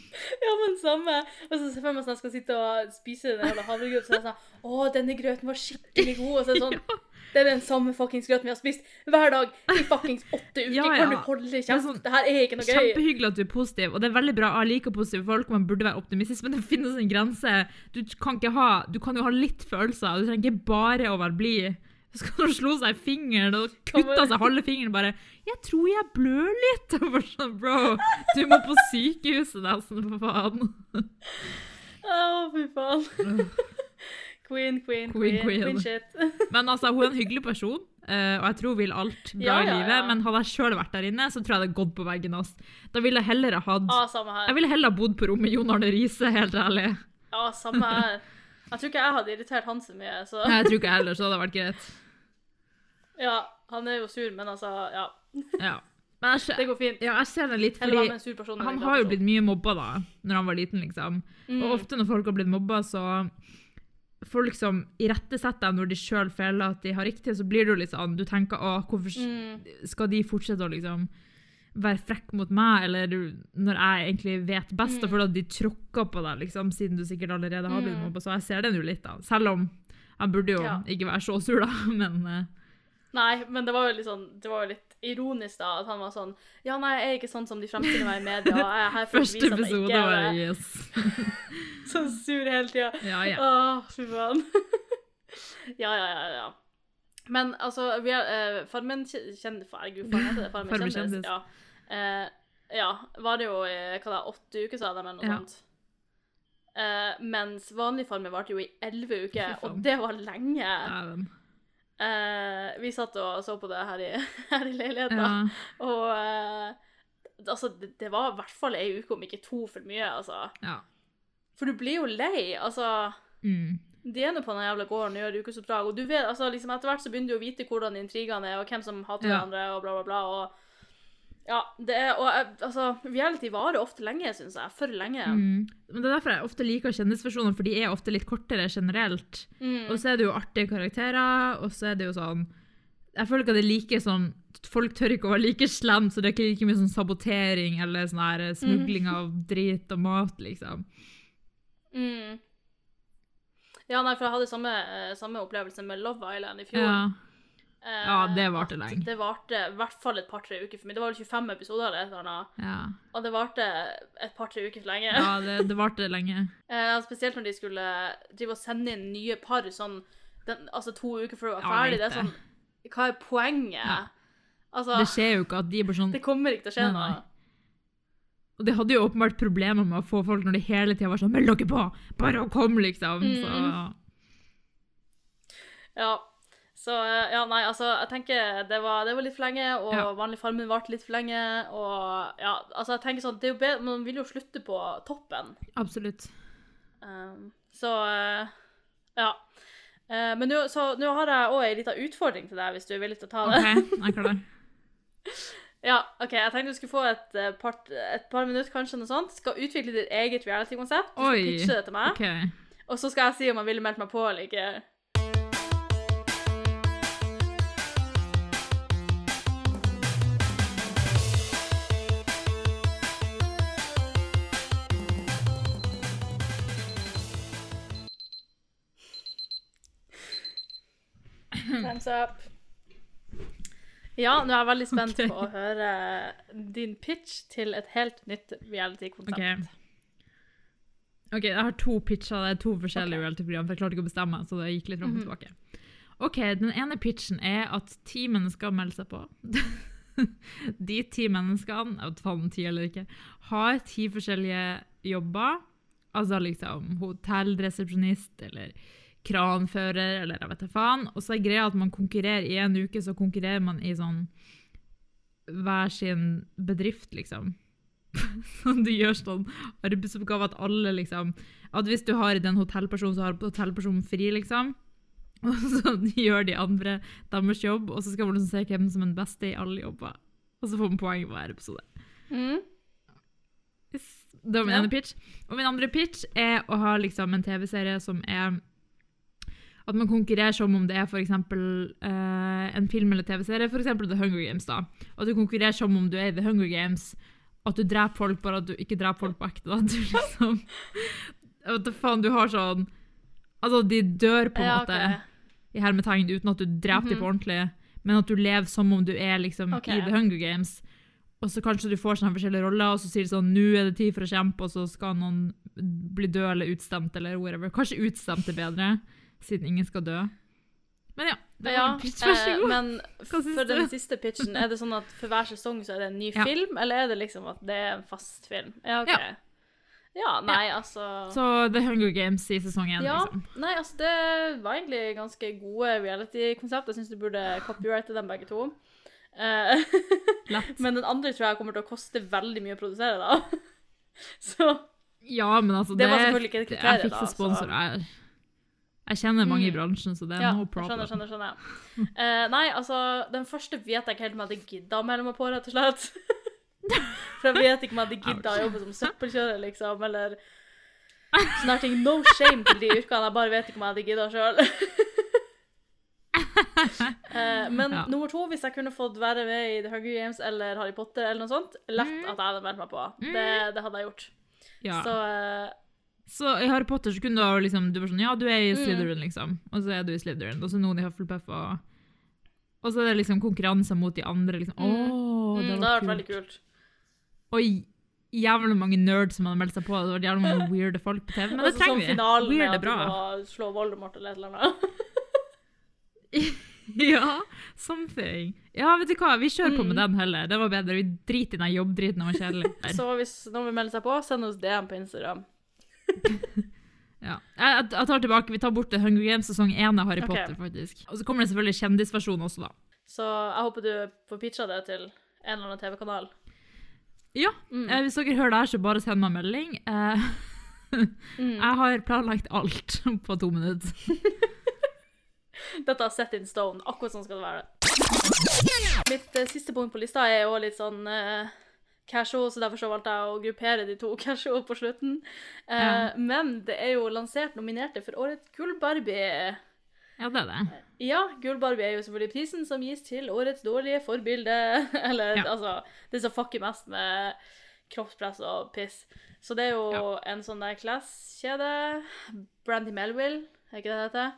[SPEAKER 1] Ja, men samme. Og så ser jeg meg sånn jeg skal sitte og spise den jævla havregrøten, så er jeg sånn Å, denne grøten var skikkelig god. Og så er det sånn Det er den samme fuckings grøten vi har spist hver dag i fuckings åtte uker.
[SPEAKER 2] Ja,
[SPEAKER 1] Kan du holde kjeft?
[SPEAKER 2] sånn
[SPEAKER 1] det her er ikke noe gøy.
[SPEAKER 2] Kjempehyggelig at du er positiv, og det er veldig bra. Jeg liker positive folk, man burde være optimistisk, men det finnes en grense. Du kan, ha, du kan jo ha litt følelser, du trenger ikke bare å være blid. Så kan hun slå seg i fingeren og kutte seg halve fingeren bare 'Jeg tror jeg blør litt.' Og bare sånn, Bro, du må på sykehuset nesten, for faen.
[SPEAKER 1] Å, fy faen. Queen, queen, queen,
[SPEAKER 2] Queen,
[SPEAKER 1] queen, shit.
[SPEAKER 2] Men altså, hun er en hyggelig person, eh, og jeg tror hun vil alt bra
[SPEAKER 1] Ja,
[SPEAKER 2] i
[SPEAKER 1] ja,
[SPEAKER 2] livet. Men hadde jeg sjøl vært der inne, så tror jeg det hadde gått på veggen. hans. Da ville jeg heller ha hatt
[SPEAKER 1] ah.
[SPEAKER 2] Jeg ville heller ha bodd på rommet Jon Arne Riise, helt ærlig.
[SPEAKER 1] Ja, samme her. Jeg tror ikke jeg hadde irritert han så mye, så
[SPEAKER 2] Nei, Jeg tror ikke jeg heller, så det hadde vært greit.
[SPEAKER 1] Ja. Han er jo sur, men altså, ja.
[SPEAKER 2] Ja. Men jeg,
[SPEAKER 1] Det går fint.
[SPEAKER 2] ja, jeg ser det litt, fordi
[SPEAKER 1] en person.
[SPEAKER 2] han har jo blitt mye mobba da, når han var liten, liksom.
[SPEAKER 1] Mm.
[SPEAKER 2] Og ofte når folk har blitt mobba, så folk som irettesetter deg når de sjøl føler at de har riktig, så blir du litt sånn Du tenker å, hvorfor
[SPEAKER 1] Mm.
[SPEAKER 2] skal de fortsette å liksom være frekk mot meg, eller når jeg egentlig vet best, og
[SPEAKER 1] Mm.
[SPEAKER 2] føler at de tråkker på deg, liksom, siden du sikkert allerede har blitt
[SPEAKER 1] Mm.
[SPEAKER 2] mobba. Så jeg ser den jo litt, da. Selv om jeg burde jo
[SPEAKER 1] Ja.
[SPEAKER 2] ikke være så sur, da, men eh,
[SPEAKER 1] Nei, men det var jo litt sånn Det var jo litt ironisk, da, at han var sånn Ja, nei, jeg er ikke sånn som de fremstiller meg i media. Jeg er her for å
[SPEAKER 2] Første
[SPEAKER 1] vise at jeg ikke er det.
[SPEAKER 2] yes.
[SPEAKER 1] sånn sur hele tida.
[SPEAKER 2] Ja, ja.
[SPEAKER 1] Åh, fy faen. Ja, ja, ja. ja. Men altså, vi er, eh, Farmen kjendis Herregud, faen heter det Farmen kjendis?
[SPEAKER 2] kjendis.
[SPEAKER 1] Ja. Eh, ja, var det jo i hva da, åtte uker, sa de, eller noe
[SPEAKER 2] Ja.
[SPEAKER 1] sånt. Eh, mens vanlig Farmen varte jo i elleve uker, og det var lenge.
[SPEAKER 2] Dæven.
[SPEAKER 1] Eh, vi satt og så på det her i, her i leiligheten,
[SPEAKER 2] Ja.
[SPEAKER 1] og eh, altså, det, det var i hvert fall ei uke, om ikke to for mye, altså.
[SPEAKER 2] ja.
[SPEAKER 1] For du blir jo lei, altså.
[SPEAKER 2] Mm.
[SPEAKER 1] De er nå på den jævla gården og gjør ukesoppdrag, og du vet, altså liksom etter hvert så begynner du å vite hvordan intrigene er, og hvem som hater
[SPEAKER 2] Ja.
[SPEAKER 1] hverandre, og bla, bla, bla, og ja, det er, og altså, reality varer ofte lenge, synes jeg, for lenge.
[SPEAKER 2] Mm. Men Det er derfor jeg ofte liker kjendisversjoner, for de er ofte litt kortere generelt.
[SPEAKER 1] Mm.
[SPEAKER 2] Og så er det jo artige karakterer, og så er det jo sånn Jeg føler ikke at det er like sånn Folk tør ikke å være like slemme, så det er ikke like mye sånn sabotering eller sånn her smugling av drit og mat, liksom.
[SPEAKER 1] Mm. Ja, nei, for jeg hadde samme, eh, samme opplevelse med Love Island i fjor.
[SPEAKER 2] Ja.
[SPEAKER 1] Eh,
[SPEAKER 2] Ja, det varte lenge.
[SPEAKER 1] Det varte i hvert fall et par-tre uker for meg. Det var vel 25 episoder eller et eller annet,
[SPEAKER 2] Ja,
[SPEAKER 1] og det varte et par-tre uker for lenge.
[SPEAKER 2] ja det, det varte lenge.
[SPEAKER 1] Eh, spesielt når de skulle drive og sende inn nye par sånn den, altså to uker før du var ferdig. Det er sånn Hva er poenget?
[SPEAKER 2] Ja.
[SPEAKER 1] Altså,
[SPEAKER 2] Det skjer jo ikke at de bare sånn
[SPEAKER 1] det kommer ikke til å skje
[SPEAKER 2] Nei, nei.
[SPEAKER 1] noe.
[SPEAKER 2] Og de hadde jo åpenbart problemer med å få folk når de hele tida var sånn 'Meld dere på! Bare å komme', liksom.
[SPEAKER 1] Mm.
[SPEAKER 2] Så
[SPEAKER 1] Ja. Så eh, ja, nei, altså, jeg tenker det var, det var litt for lenge, og
[SPEAKER 2] Ja.
[SPEAKER 1] vanlig Farmen varte litt for lenge, og ja, altså, jeg tenker sånn, det er jo bedre, man vil jo slutte på toppen.
[SPEAKER 2] absolutt.
[SPEAKER 1] Um, så eh, ja. Uh, men nå, så nå har jeg òg ei lita utfordring til deg, hvis du er villig til å ta det.
[SPEAKER 2] OK, jeg er klar.
[SPEAKER 1] Ja, ok, Jeg tenkte du skulle få et, par, et par minutter, kanskje, noe sånt. Skal utvikle ditt eget reality-konsept. Du skal
[SPEAKER 2] Oi,
[SPEAKER 1] pitche det til meg.
[SPEAKER 2] OK.
[SPEAKER 1] Og så skal jeg si om jeg ville meldt meg på eller ikke. Time's up. Ja, nå er jeg veldig spent
[SPEAKER 2] okay.
[SPEAKER 1] på å høre din pitch til et helt nytt reality-konsept.
[SPEAKER 2] Ok. Ok, jeg har to pitcher, det er to forskjellige
[SPEAKER 1] okay.
[SPEAKER 2] reality-program, for jeg klarte ikke å bestemme, så det gikk litt fram og
[SPEAKER 1] Mm
[SPEAKER 2] tilbake. Ok, den ene pitchen er at ti mennesker melder seg på. De ti menneskene, jeg vet faen ti eller ikke, har ti forskjellige jobber. Altså liksom hotellresepsjonist eller kranfører eller jeg vet da faen. Og så er greia at man konkurrerer i en uke, så konkurrerer man i sånn hver sin bedrift, liksom. Sånn du gjør sånn arbeidsoppgave at alle liksom At hvis du har den hotellpersonen, så har hotellpersonen fri, liksom. Og så gjør de andre deres jobb, og så skal man liksom se hvem som er den beste i alle jobber. Og så får man poeng hver episode.
[SPEAKER 1] Mm.
[SPEAKER 2] Det var min
[SPEAKER 1] Ja.
[SPEAKER 2] ene pitch. Og min andre pitch er å ha liksom en TV-serie som er at man konkurrerer som om det er for eksempel eh, en film eller TV-serie, eksempel The Hunger Games. da. At du konkurrerer som om du er i The Hunger Games, at du dreper folk, bare at du ikke dreper folk på ekte. da. Du liksom... Vet da faen, du har sånn Altså, de dør på en
[SPEAKER 1] Ja,
[SPEAKER 2] måte
[SPEAKER 1] okay.
[SPEAKER 2] i hermetegn uten at du dreper dem på ordentlig, men at du lever som om du er liksom
[SPEAKER 1] okay.
[SPEAKER 2] i The Hunger Games. Og så kanskje du får sånne forskjellige roller, og så sier de sånn nå er det tid for å kjempe, og så skal noen bli død eller utstemt eller whatever. Kanskje utstemt er bedre, siden ingen skal dø. Men ja, det var
[SPEAKER 1] Ja,
[SPEAKER 2] en pitch, vær så
[SPEAKER 1] eh,
[SPEAKER 2] god.
[SPEAKER 1] men for den siste pitchen, er det sånn at for hver sesong så er det en ny
[SPEAKER 2] Ja.
[SPEAKER 1] film, eller er det liksom at det er en fast film? Ja, OK.
[SPEAKER 2] Ja.
[SPEAKER 1] Ja, nei, altså
[SPEAKER 2] Så The Hunger Games i sesong én,
[SPEAKER 1] Ja,
[SPEAKER 2] liksom.
[SPEAKER 1] nei, altså det var egentlig ganske gode reality-konsept. Jeg syns du burde copyrighte dem begge to. Eh, men den andre tror jeg kommer til å koste veldig mye å produsere, da. Så
[SPEAKER 2] Ja, men altså,
[SPEAKER 1] Det
[SPEAKER 2] det,
[SPEAKER 1] var selvfølgelig ikke et kriterium, da.
[SPEAKER 2] Jeg fikser
[SPEAKER 1] sponsorer
[SPEAKER 2] her Jeg, jeg kjenner mange i
[SPEAKER 1] Mm.
[SPEAKER 2] bransjen, så det er
[SPEAKER 1] ja,
[SPEAKER 2] no problem.
[SPEAKER 1] skjønner, skjønner, skjønner. Uh, nei, altså, den første vet jeg ikke helt om jeg hadde gidda å melde meg på, rett og slett. For jeg vet ikke om jeg hadde gidda å jobbe som søppelkjører, liksom, eller sånne her ting. No shame til de yrkene, jeg bare vet ikke om jeg hadde gidda sjøl. uh, men
[SPEAKER 2] Ja.
[SPEAKER 1] nummer to, hvis jeg kunne fått være med i The Hunger Games eller Harry Potter eller noe sånt, lett
[SPEAKER 2] Mm.
[SPEAKER 1] at jeg hadde meldt meg på. Det, det hadde jeg gjort.
[SPEAKER 2] Ja.
[SPEAKER 1] Så eh,
[SPEAKER 2] Så i Harry Potter så kunne du ha liksom, du var sånn, ja, du er i
[SPEAKER 1] Mm.
[SPEAKER 2] Slytherin, liksom. Og så er du i Slytherin. Og så noen i Hufflepuff, og, og så er det liksom konkurranse mot de andre. liksom. Åh,
[SPEAKER 1] mm,
[SPEAKER 2] det
[SPEAKER 1] det
[SPEAKER 2] var
[SPEAKER 1] hadde vært veldig
[SPEAKER 2] kult. Og jævlig mange nerds som hadde meldt seg på. Det var jævlig mange weirde folk på TV, men det trenger
[SPEAKER 1] sånn
[SPEAKER 2] vi.
[SPEAKER 1] finalen
[SPEAKER 2] Weird er bra.
[SPEAKER 1] slå Voldemort eller et eller annet.
[SPEAKER 2] ja, something. Ja, vet du hva, vi kjører på med
[SPEAKER 1] Mm.
[SPEAKER 2] den heller. Det var bedre. Vi driter i den jobbdriten, den var kjedelig.
[SPEAKER 1] Så hvis noen vil melde seg på, send oss DM på Instagram.
[SPEAKER 2] Ja. Jeg, jeg tar tilbake, vi tar bort det Hunger Games sesong 1 av Harry
[SPEAKER 1] okay.
[SPEAKER 2] Potter, faktisk. Og så kommer det selvfølgelig kjendisversjon også, da.
[SPEAKER 1] Så jeg håper du får pitcha det til en eller annen TV-kanal.
[SPEAKER 2] Ja,
[SPEAKER 1] Mm.
[SPEAKER 2] eh, hvis dere hører det her, så bare send meg en melding. Eh,
[SPEAKER 1] Mm.
[SPEAKER 2] jeg har planlagt alt på to minutter.
[SPEAKER 1] Dette er set in stone. Akkurat sånn skal det være. Mitt eh, siste punkt på lista er jo litt sånn eh, casual, så derfor så valgte jeg å gruppere de to Casho på slutten. Eh,
[SPEAKER 2] Ja.
[SPEAKER 1] Men det er jo lansert nominerte for årets Gull-Barbie.
[SPEAKER 2] Ja, det er det.
[SPEAKER 1] Ja, Gull-Barbie er jo selvfølgelig prisen som gis til årets dårlige forbilde. Eller
[SPEAKER 2] Ja.
[SPEAKER 1] altså Det som fucker mest med kroppspress og piss. Så det er jo en sånn der Class-kjede. Brandy Melville, er ikke det det heter?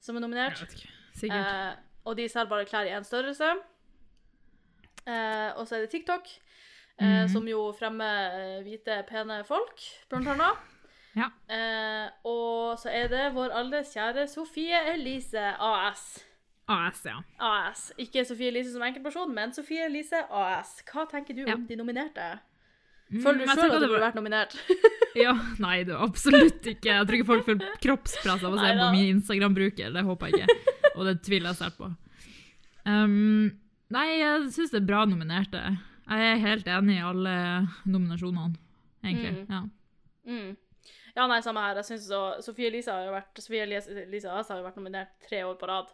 [SPEAKER 1] Som er
[SPEAKER 2] Jeg
[SPEAKER 1] nominert.
[SPEAKER 2] vet ikke. Sikkert.
[SPEAKER 1] Eh, og de selger bare klær i én størrelse. Eh, og så er det TikTok, eh,
[SPEAKER 2] Mhm.
[SPEAKER 1] som jo fremmer eh, hvite, pene folk, blant annet.
[SPEAKER 2] Ja.
[SPEAKER 1] Eh, og så er det vår alles kjære Sofie Elise AS.
[SPEAKER 2] AS, ja.
[SPEAKER 1] AS. Ikke Sofie Elise som enkeltperson, men Sofie Elise AS. Hva tenker du
[SPEAKER 2] Ja.
[SPEAKER 1] om de nominerte?
[SPEAKER 2] Mm,
[SPEAKER 1] Føler du sjøl at du burde vært nominert?
[SPEAKER 2] Ja, nei, det absolutt ikke. Jeg tror ikke folk føler kroppspress av å se på min Instagram-bruker. Det håper jeg ikke, og det tviler jeg sterkt på. Um, nei, jeg syns det er bra nominerte. Jeg er helt enig i alle nominasjonene, egentlig.
[SPEAKER 1] Mm.
[SPEAKER 2] Ja.
[SPEAKER 1] Mm. Ja, nei, samme her. Jeg synes så, Sofie Elise har jo vært Sofie Elise, Elise har jo vært nominert tre år på rad.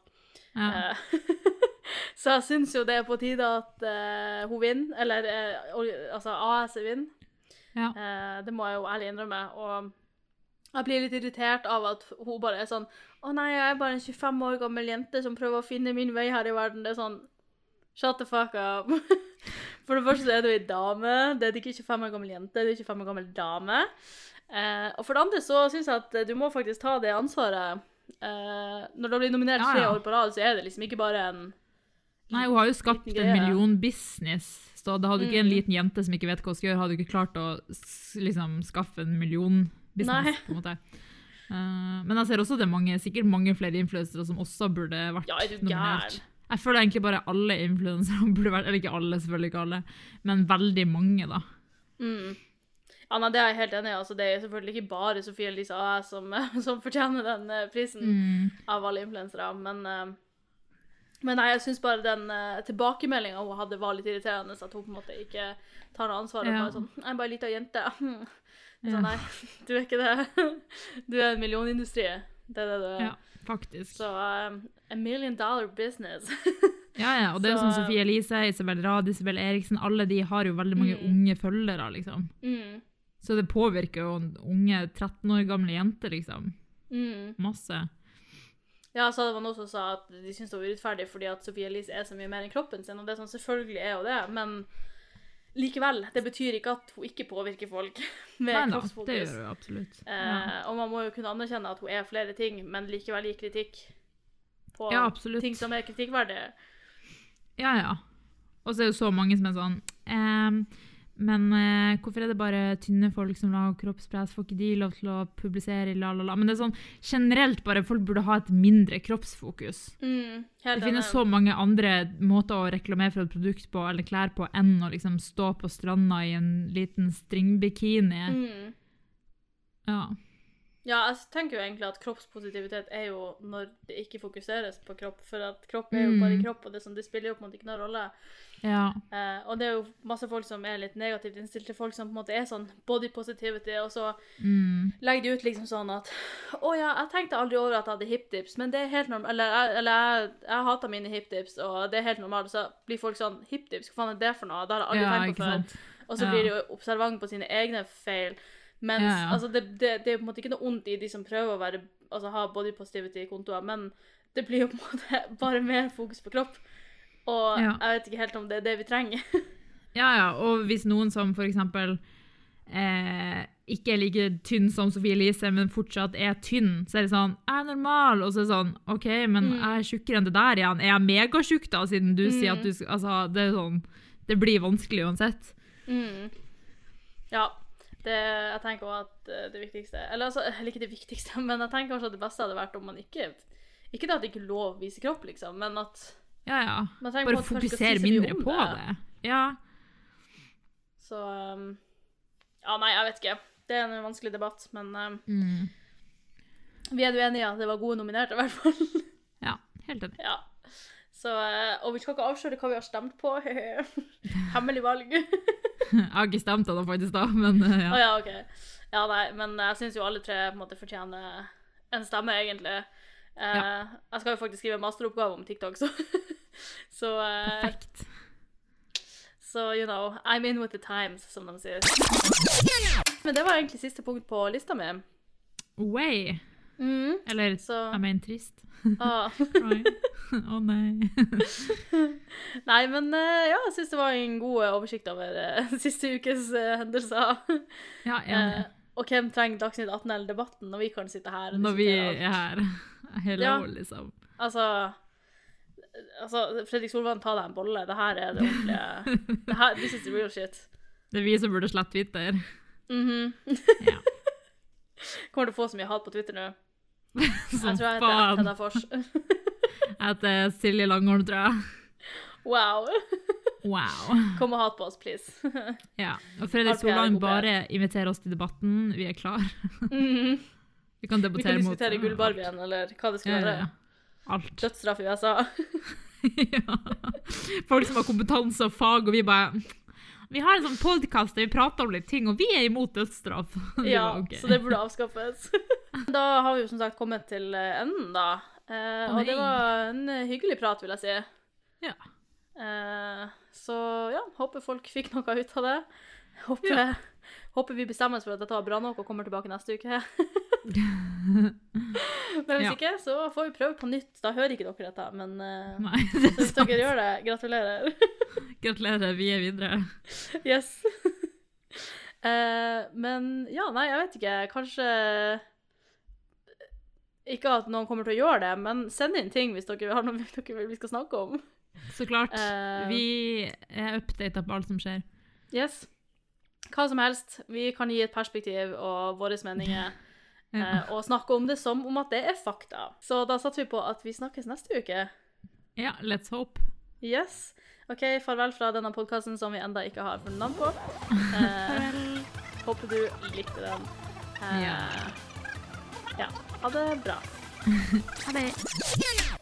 [SPEAKER 2] Ja.
[SPEAKER 1] Uh, så jeg syns jo det er på tide at uh, hun vinner, eller uh, altså AS vinner.
[SPEAKER 2] Ja.
[SPEAKER 1] Det må jeg jo ærlig innrømme. Og jeg blir litt irritert av at hun bare er sånn Å nei, jeg er bare en 25 år gammel jente som prøver å finne min vei her i verden. Det er sånn Shut the fuck up. For det første er du ei dame. Det er ikke 25 år gammel jente, du er 25 år gammel dame. Eh, og for det andre så syns jeg at du må faktisk ta det ansvaret. Eh, når du blitt nominert
[SPEAKER 2] Ja,
[SPEAKER 1] tre
[SPEAKER 2] ja.
[SPEAKER 1] år på rad, så er det liksom ikke bare en
[SPEAKER 2] Nei, hun har jo skapt en
[SPEAKER 1] million
[SPEAKER 2] millionbusiness, så da hadde du ikke en
[SPEAKER 1] Mm.
[SPEAKER 2] liten jente som ikke vet hva hun skal gjøre, hadde du ikke klart å liksom, skaffe en millionbusiness, på en måte. Uh, men jeg ser også det er mange, sikkert mange flere influensere som også burde vært
[SPEAKER 1] Ja, er
[SPEAKER 2] nominert.
[SPEAKER 1] gæren?
[SPEAKER 2] Jeg føler egentlig bare alle influensere burde vært, eller ikke alle, selvfølgelig ikke alle, men veldig mange da.
[SPEAKER 1] Mm. Ja, nei, Det er jeg helt enig i. Altså, det er selvfølgelig ikke bare Sofie Elise AS som, som fortjener den eh, prisen
[SPEAKER 2] Mm.
[SPEAKER 1] av alle influensere, men eh, men nei, jeg syns bare den uh, tilbakemeldinga hun hadde, var litt irriterende. At hun på en måte ikke tar noe ansvar. og
[SPEAKER 2] Ja.
[SPEAKER 1] bare sånn, 'Jeg er bare ei lita jente.'
[SPEAKER 2] Ja.
[SPEAKER 1] Så nei, du er ikke det. Du er en millionindustri. Det er det du er.
[SPEAKER 2] Ja, faktisk.
[SPEAKER 1] Så um, a million dollar business.
[SPEAKER 2] Ja, ja, og det er jo
[SPEAKER 1] Så-
[SPEAKER 2] som Sofie Elise, Isabel Rad, Isabel Eriksen, alle de har jo veldig mange
[SPEAKER 1] Mm.
[SPEAKER 2] unge følgere, liksom.
[SPEAKER 1] mm.
[SPEAKER 2] Så det påvirker jo unge 13 år gamle jenter, liksom.
[SPEAKER 1] Mm.
[SPEAKER 2] Masse.
[SPEAKER 1] Ja, så det var noen som sa at de syntes det var urettferdig fordi at Sofie Elise er så mye mer enn kroppen sin, og det er sånn, selvfølgelig er jo det, men likevel, det betyr ikke at hun ikke påvirker folk med
[SPEAKER 2] Nei kroppsfokus. det gjør hun absolutt. absolutt.
[SPEAKER 1] Eh, Og man må jo kunne anerkjenne at hun er flere ting, men likevel gir kritikk på
[SPEAKER 2] Ja,
[SPEAKER 1] ting som er kritikkverdige.
[SPEAKER 2] ja, ja. Og så er det jo så mange som er sånn ehm, Men eh, hvorfor er det bare tynne folk som lager kroppspress? Får ikke de lov til å publisere la, la, la? Men det er sånn generelt bare folk burde ha et mindre kroppsfokus.
[SPEAKER 1] Mm,
[SPEAKER 2] Det finnes så mange andre måter å reklamere for et produkt på eller klær på enn å liksom stå på stranda i en liten stringbikini.
[SPEAKER 1] Mm.
[SPEAKER 2] Ja.
[SPEAKER 1] Ja, jeg tenker jo egentlig at kroppspositivitet er jo når det ikke fokuseres på kropp, for at kropp er jo bare
[SPEAKER 2] Mm.
[SPEAKER 1] kropp, og det, sånn, det spiller jo på en måte ikke noen rolle.
[SPEAKER 2] Ja.
[SPEAKER 1] Eh, og det er jo masse folk som er litt negativt innstilt til folk som på en måte er sånn body positivity, og så
[SPEAKER 2] Mm.
[SPEAKER 1] legger de ut liksom sånn at Å ja, jeg tenkte aldri over at jeg hadde hipdips, men det er helt normalt. Eller, jeg- eller jeg, jeg hater mine hipdips, og det er helt normalt. Så blir folk sånn Hipdips, hva faen er det for noe? Det har jeg aldri
[SPEAKER 2] ja,
[SPEAKER 1] tenkt på før.
[SPEAKER 2] sant.
[SPEAKER 1] Og så
[SPEAKER 2] Ja.
[SPEAKER 1] blir de jo observant på sine egne feil. Mens altså, det, det, det er på en måte ikke noe ondt i de som prøver å være, altså, ha body positivity i kontoer, men det blir jo på en måte bare mer fokus på kropp. Og
[SPEAKER 2] Ja.
[SPEAKER 1] jeg vet ikke helt om det er det vi trenger.
[SPEAKER 2] Ja, ja, og hvis noen som for eksempel eh, ikke er like tynn som Sofie Elise, men fortsatt er tynn, så er det sånn, jeg er normal, og så er det sånn, ok, men
[SPEAKER 1] Mm.
[SPEAKER 2] jeg er tjukkere enn det der igjen, er jeg megatjukk da, siden du sier
[SPEAKER 1] Mm.
[SPEAKER 2] at du, skal- altså, det er sånn, det blir vanskelig uansett.
[SPEAKER 1] Mm. Ja. Det, jeg tenker også at eh, det viktigste Eller altså, ikke det viktigste, men jeg tenker kanskje at det beste hadde vært om man ikke Ikke det at det ikke lov å vise kropp, liksom, men at
[SPEAKER 2] Ja, ja. Bare
[SPEAKER 1] si
[SPEAKER 2] fokusere mindre på det. Ja.
[SPEAKER 1] Så um, Ja, nei, jeg vet ikke. Det er en vanskelig debatt, men um,
[SPEAKER 2] Mm.
[SPEAKER 1] vi er jo enige at det var gode nominerte, i hvert fall.
[SPEAKER 2] ja. Helt enig.
[SPEAKER 1] ja. Så, uh, og vi skal ikke avsløre hva vi har stemt på. Hemmelig valg.
[SPEAKER 2] Jeg har ikke stemt ennå, faktisk, da, men
[SPEAKER 1] Å
[SPEAKER 2] ja.
[SPEAKER 1] ja, OK. Ja, nei, men jeg syns jo alle tre på en måte fortjener en stemme, egentlig. Eh,
[SPEAKER 2] Ja.
[SPEAKER 1] Jeg skal jo faktisk skrive masteroppgave om TikTok, så Så, uh,
[SPEAKER 2] Perfekt.
[SPEAKER 1] så you know, I'm in with the times, som de sier. Men det var egentlig siste punkt på lista mi.
[SPEAKER 2] Way.
[SPEAKER 1] Mm,
[SPEAKER 2] Eller
[SPEAKER 1] så
[SPEAKER 2] jeg mener trist.
[SPEAKER 1] ah.
[SPEAKER 2] Å nei.
[SPEAKER 1] Nei, men eh, ja, jeg syns det var en god eh, oversikt over uh, siste ukes eh, hendelser.
[SPEAKER 2] Ja,
[SPEAKER 1] Eh,
[SPEAKER 2] enig.
[SPEAKER 1] Og hvem trenger Dagsnytt 18 eller Debatten når vi kan sitte her
[SPEAKER 2] Når vi
[SPEAKER 1] alt?
[SPEAKER 2] er her. Hello,
[SPEAKER 1] Ja.
[SPEAKER 2] liksom.
[SPEAKER 1] Altså, altså Fredrik Solvang, ta deg en bolle. Det her er det ordentlige det her, This is the real shit.
[SPEAKER 2] Det er vi som burde slette Twitter.
[SPEAKER 1] Mhm.
[SPEAKER 2] Ja.
[SPEAKER 1] Kommer til å få så mye hat på Twitter nå.
[SPEAKER 2] Som
[SPEAKER 1] Jeg tror jeg heter. Hedda Fors.
[SPEAKER 2] Jeg heter Silje Langholm, tror jeg.
[SPEAKER 1] Wow.
[SPEAKER 2] Wow.
[SPEAKER 1] Kom og hat på oss, please.
[SPEAKER 2] Ja. Og Fredrik
[SPEAKER 1] PR.
[SPEAKER 2] bare inviterer oss til debatten. Vi er klar.
[SPEAKER 1] Mhm.
[SPEAKER 2] Vi kan
[SPEAKER 1] Vi
[SPEAKER 2] debattere
[SPEAKER 1] kan diskutere Gullbarbien, eller hva det
[SPEAKER 2] skal
[SPEAKER 1] være.
[SPEAKER 2] Alt.
[SPEAKER 1] Dødsstraff i USA.
[SPEAKER 2] ja. Folk som har kompetanse og fag, og vi bare Vi har en sånn podcast der vi prater om litt ting, og vi er imot dødsstraff.
[SPEAKER 1] Ja,
[SPEAKER 2] okay.
[SPEAKER 1] så det burde avskaffes. da har vi jo som sagt kommet til enden, da. Eh, og det var en hyggelig prat, vil jeg si.
[SPEAKER 2] Ja.
[SPEAKER 1] Eh, så ja, håper folk fikk noe ut av det. Håper,
[SPEAKER 2] Ja.
[SPEAKER 1] håper vi bestemmer oss for at dette var bra nok og kommer tilbake neste uke. Men hvis
[SPEAKER 2] Ja.
[SPEAKER 1] ikke, så får vi prøve på nytt. Da hører ikke dere dette, men eh,
[SPEAKER 2] Nei, det
[SPEAKER 1] hvis
[SPEAKER 2] sant.
[SPEAKER 1] dere gjør det, gratulerer.
[SPEAKER 2] Gratulerer, vi er videre.
[SPEAKER 1] Yes. Eh, men ja, nei, jeg vet ikke. Kanskje Ikke at noen kommer til å gjøre det, men send inn ting hvis dere har noe dere vil vi skal snakke om.
[SPEAKER 2] Så klart.
[SPEAKER 1] Uh,
[SPEAKER 2] Vi er updata på alt som skjer.
[SPEAKER 1] Yes. Hva som helst. Vi kan gi et perspektiv og våre meninger.
[SPEAKER 2] Ja.
[SPEAKER 1] eh, og snakke om det som om at det er fakta. Så da satser vi på at vi snakkes neste uke.
[SPEAKER 2] ja, let's hope.
[SPEAKER 1] Yes. OK, farvel fra denne podkasten som vi enda ikke har funnet navn på. Eh, håper du likte den. Eh,
[SPEAKER 2] Ja.
[SPEAKER 1] ja. Ha det bra.
[SPEAKER 2] Ha det.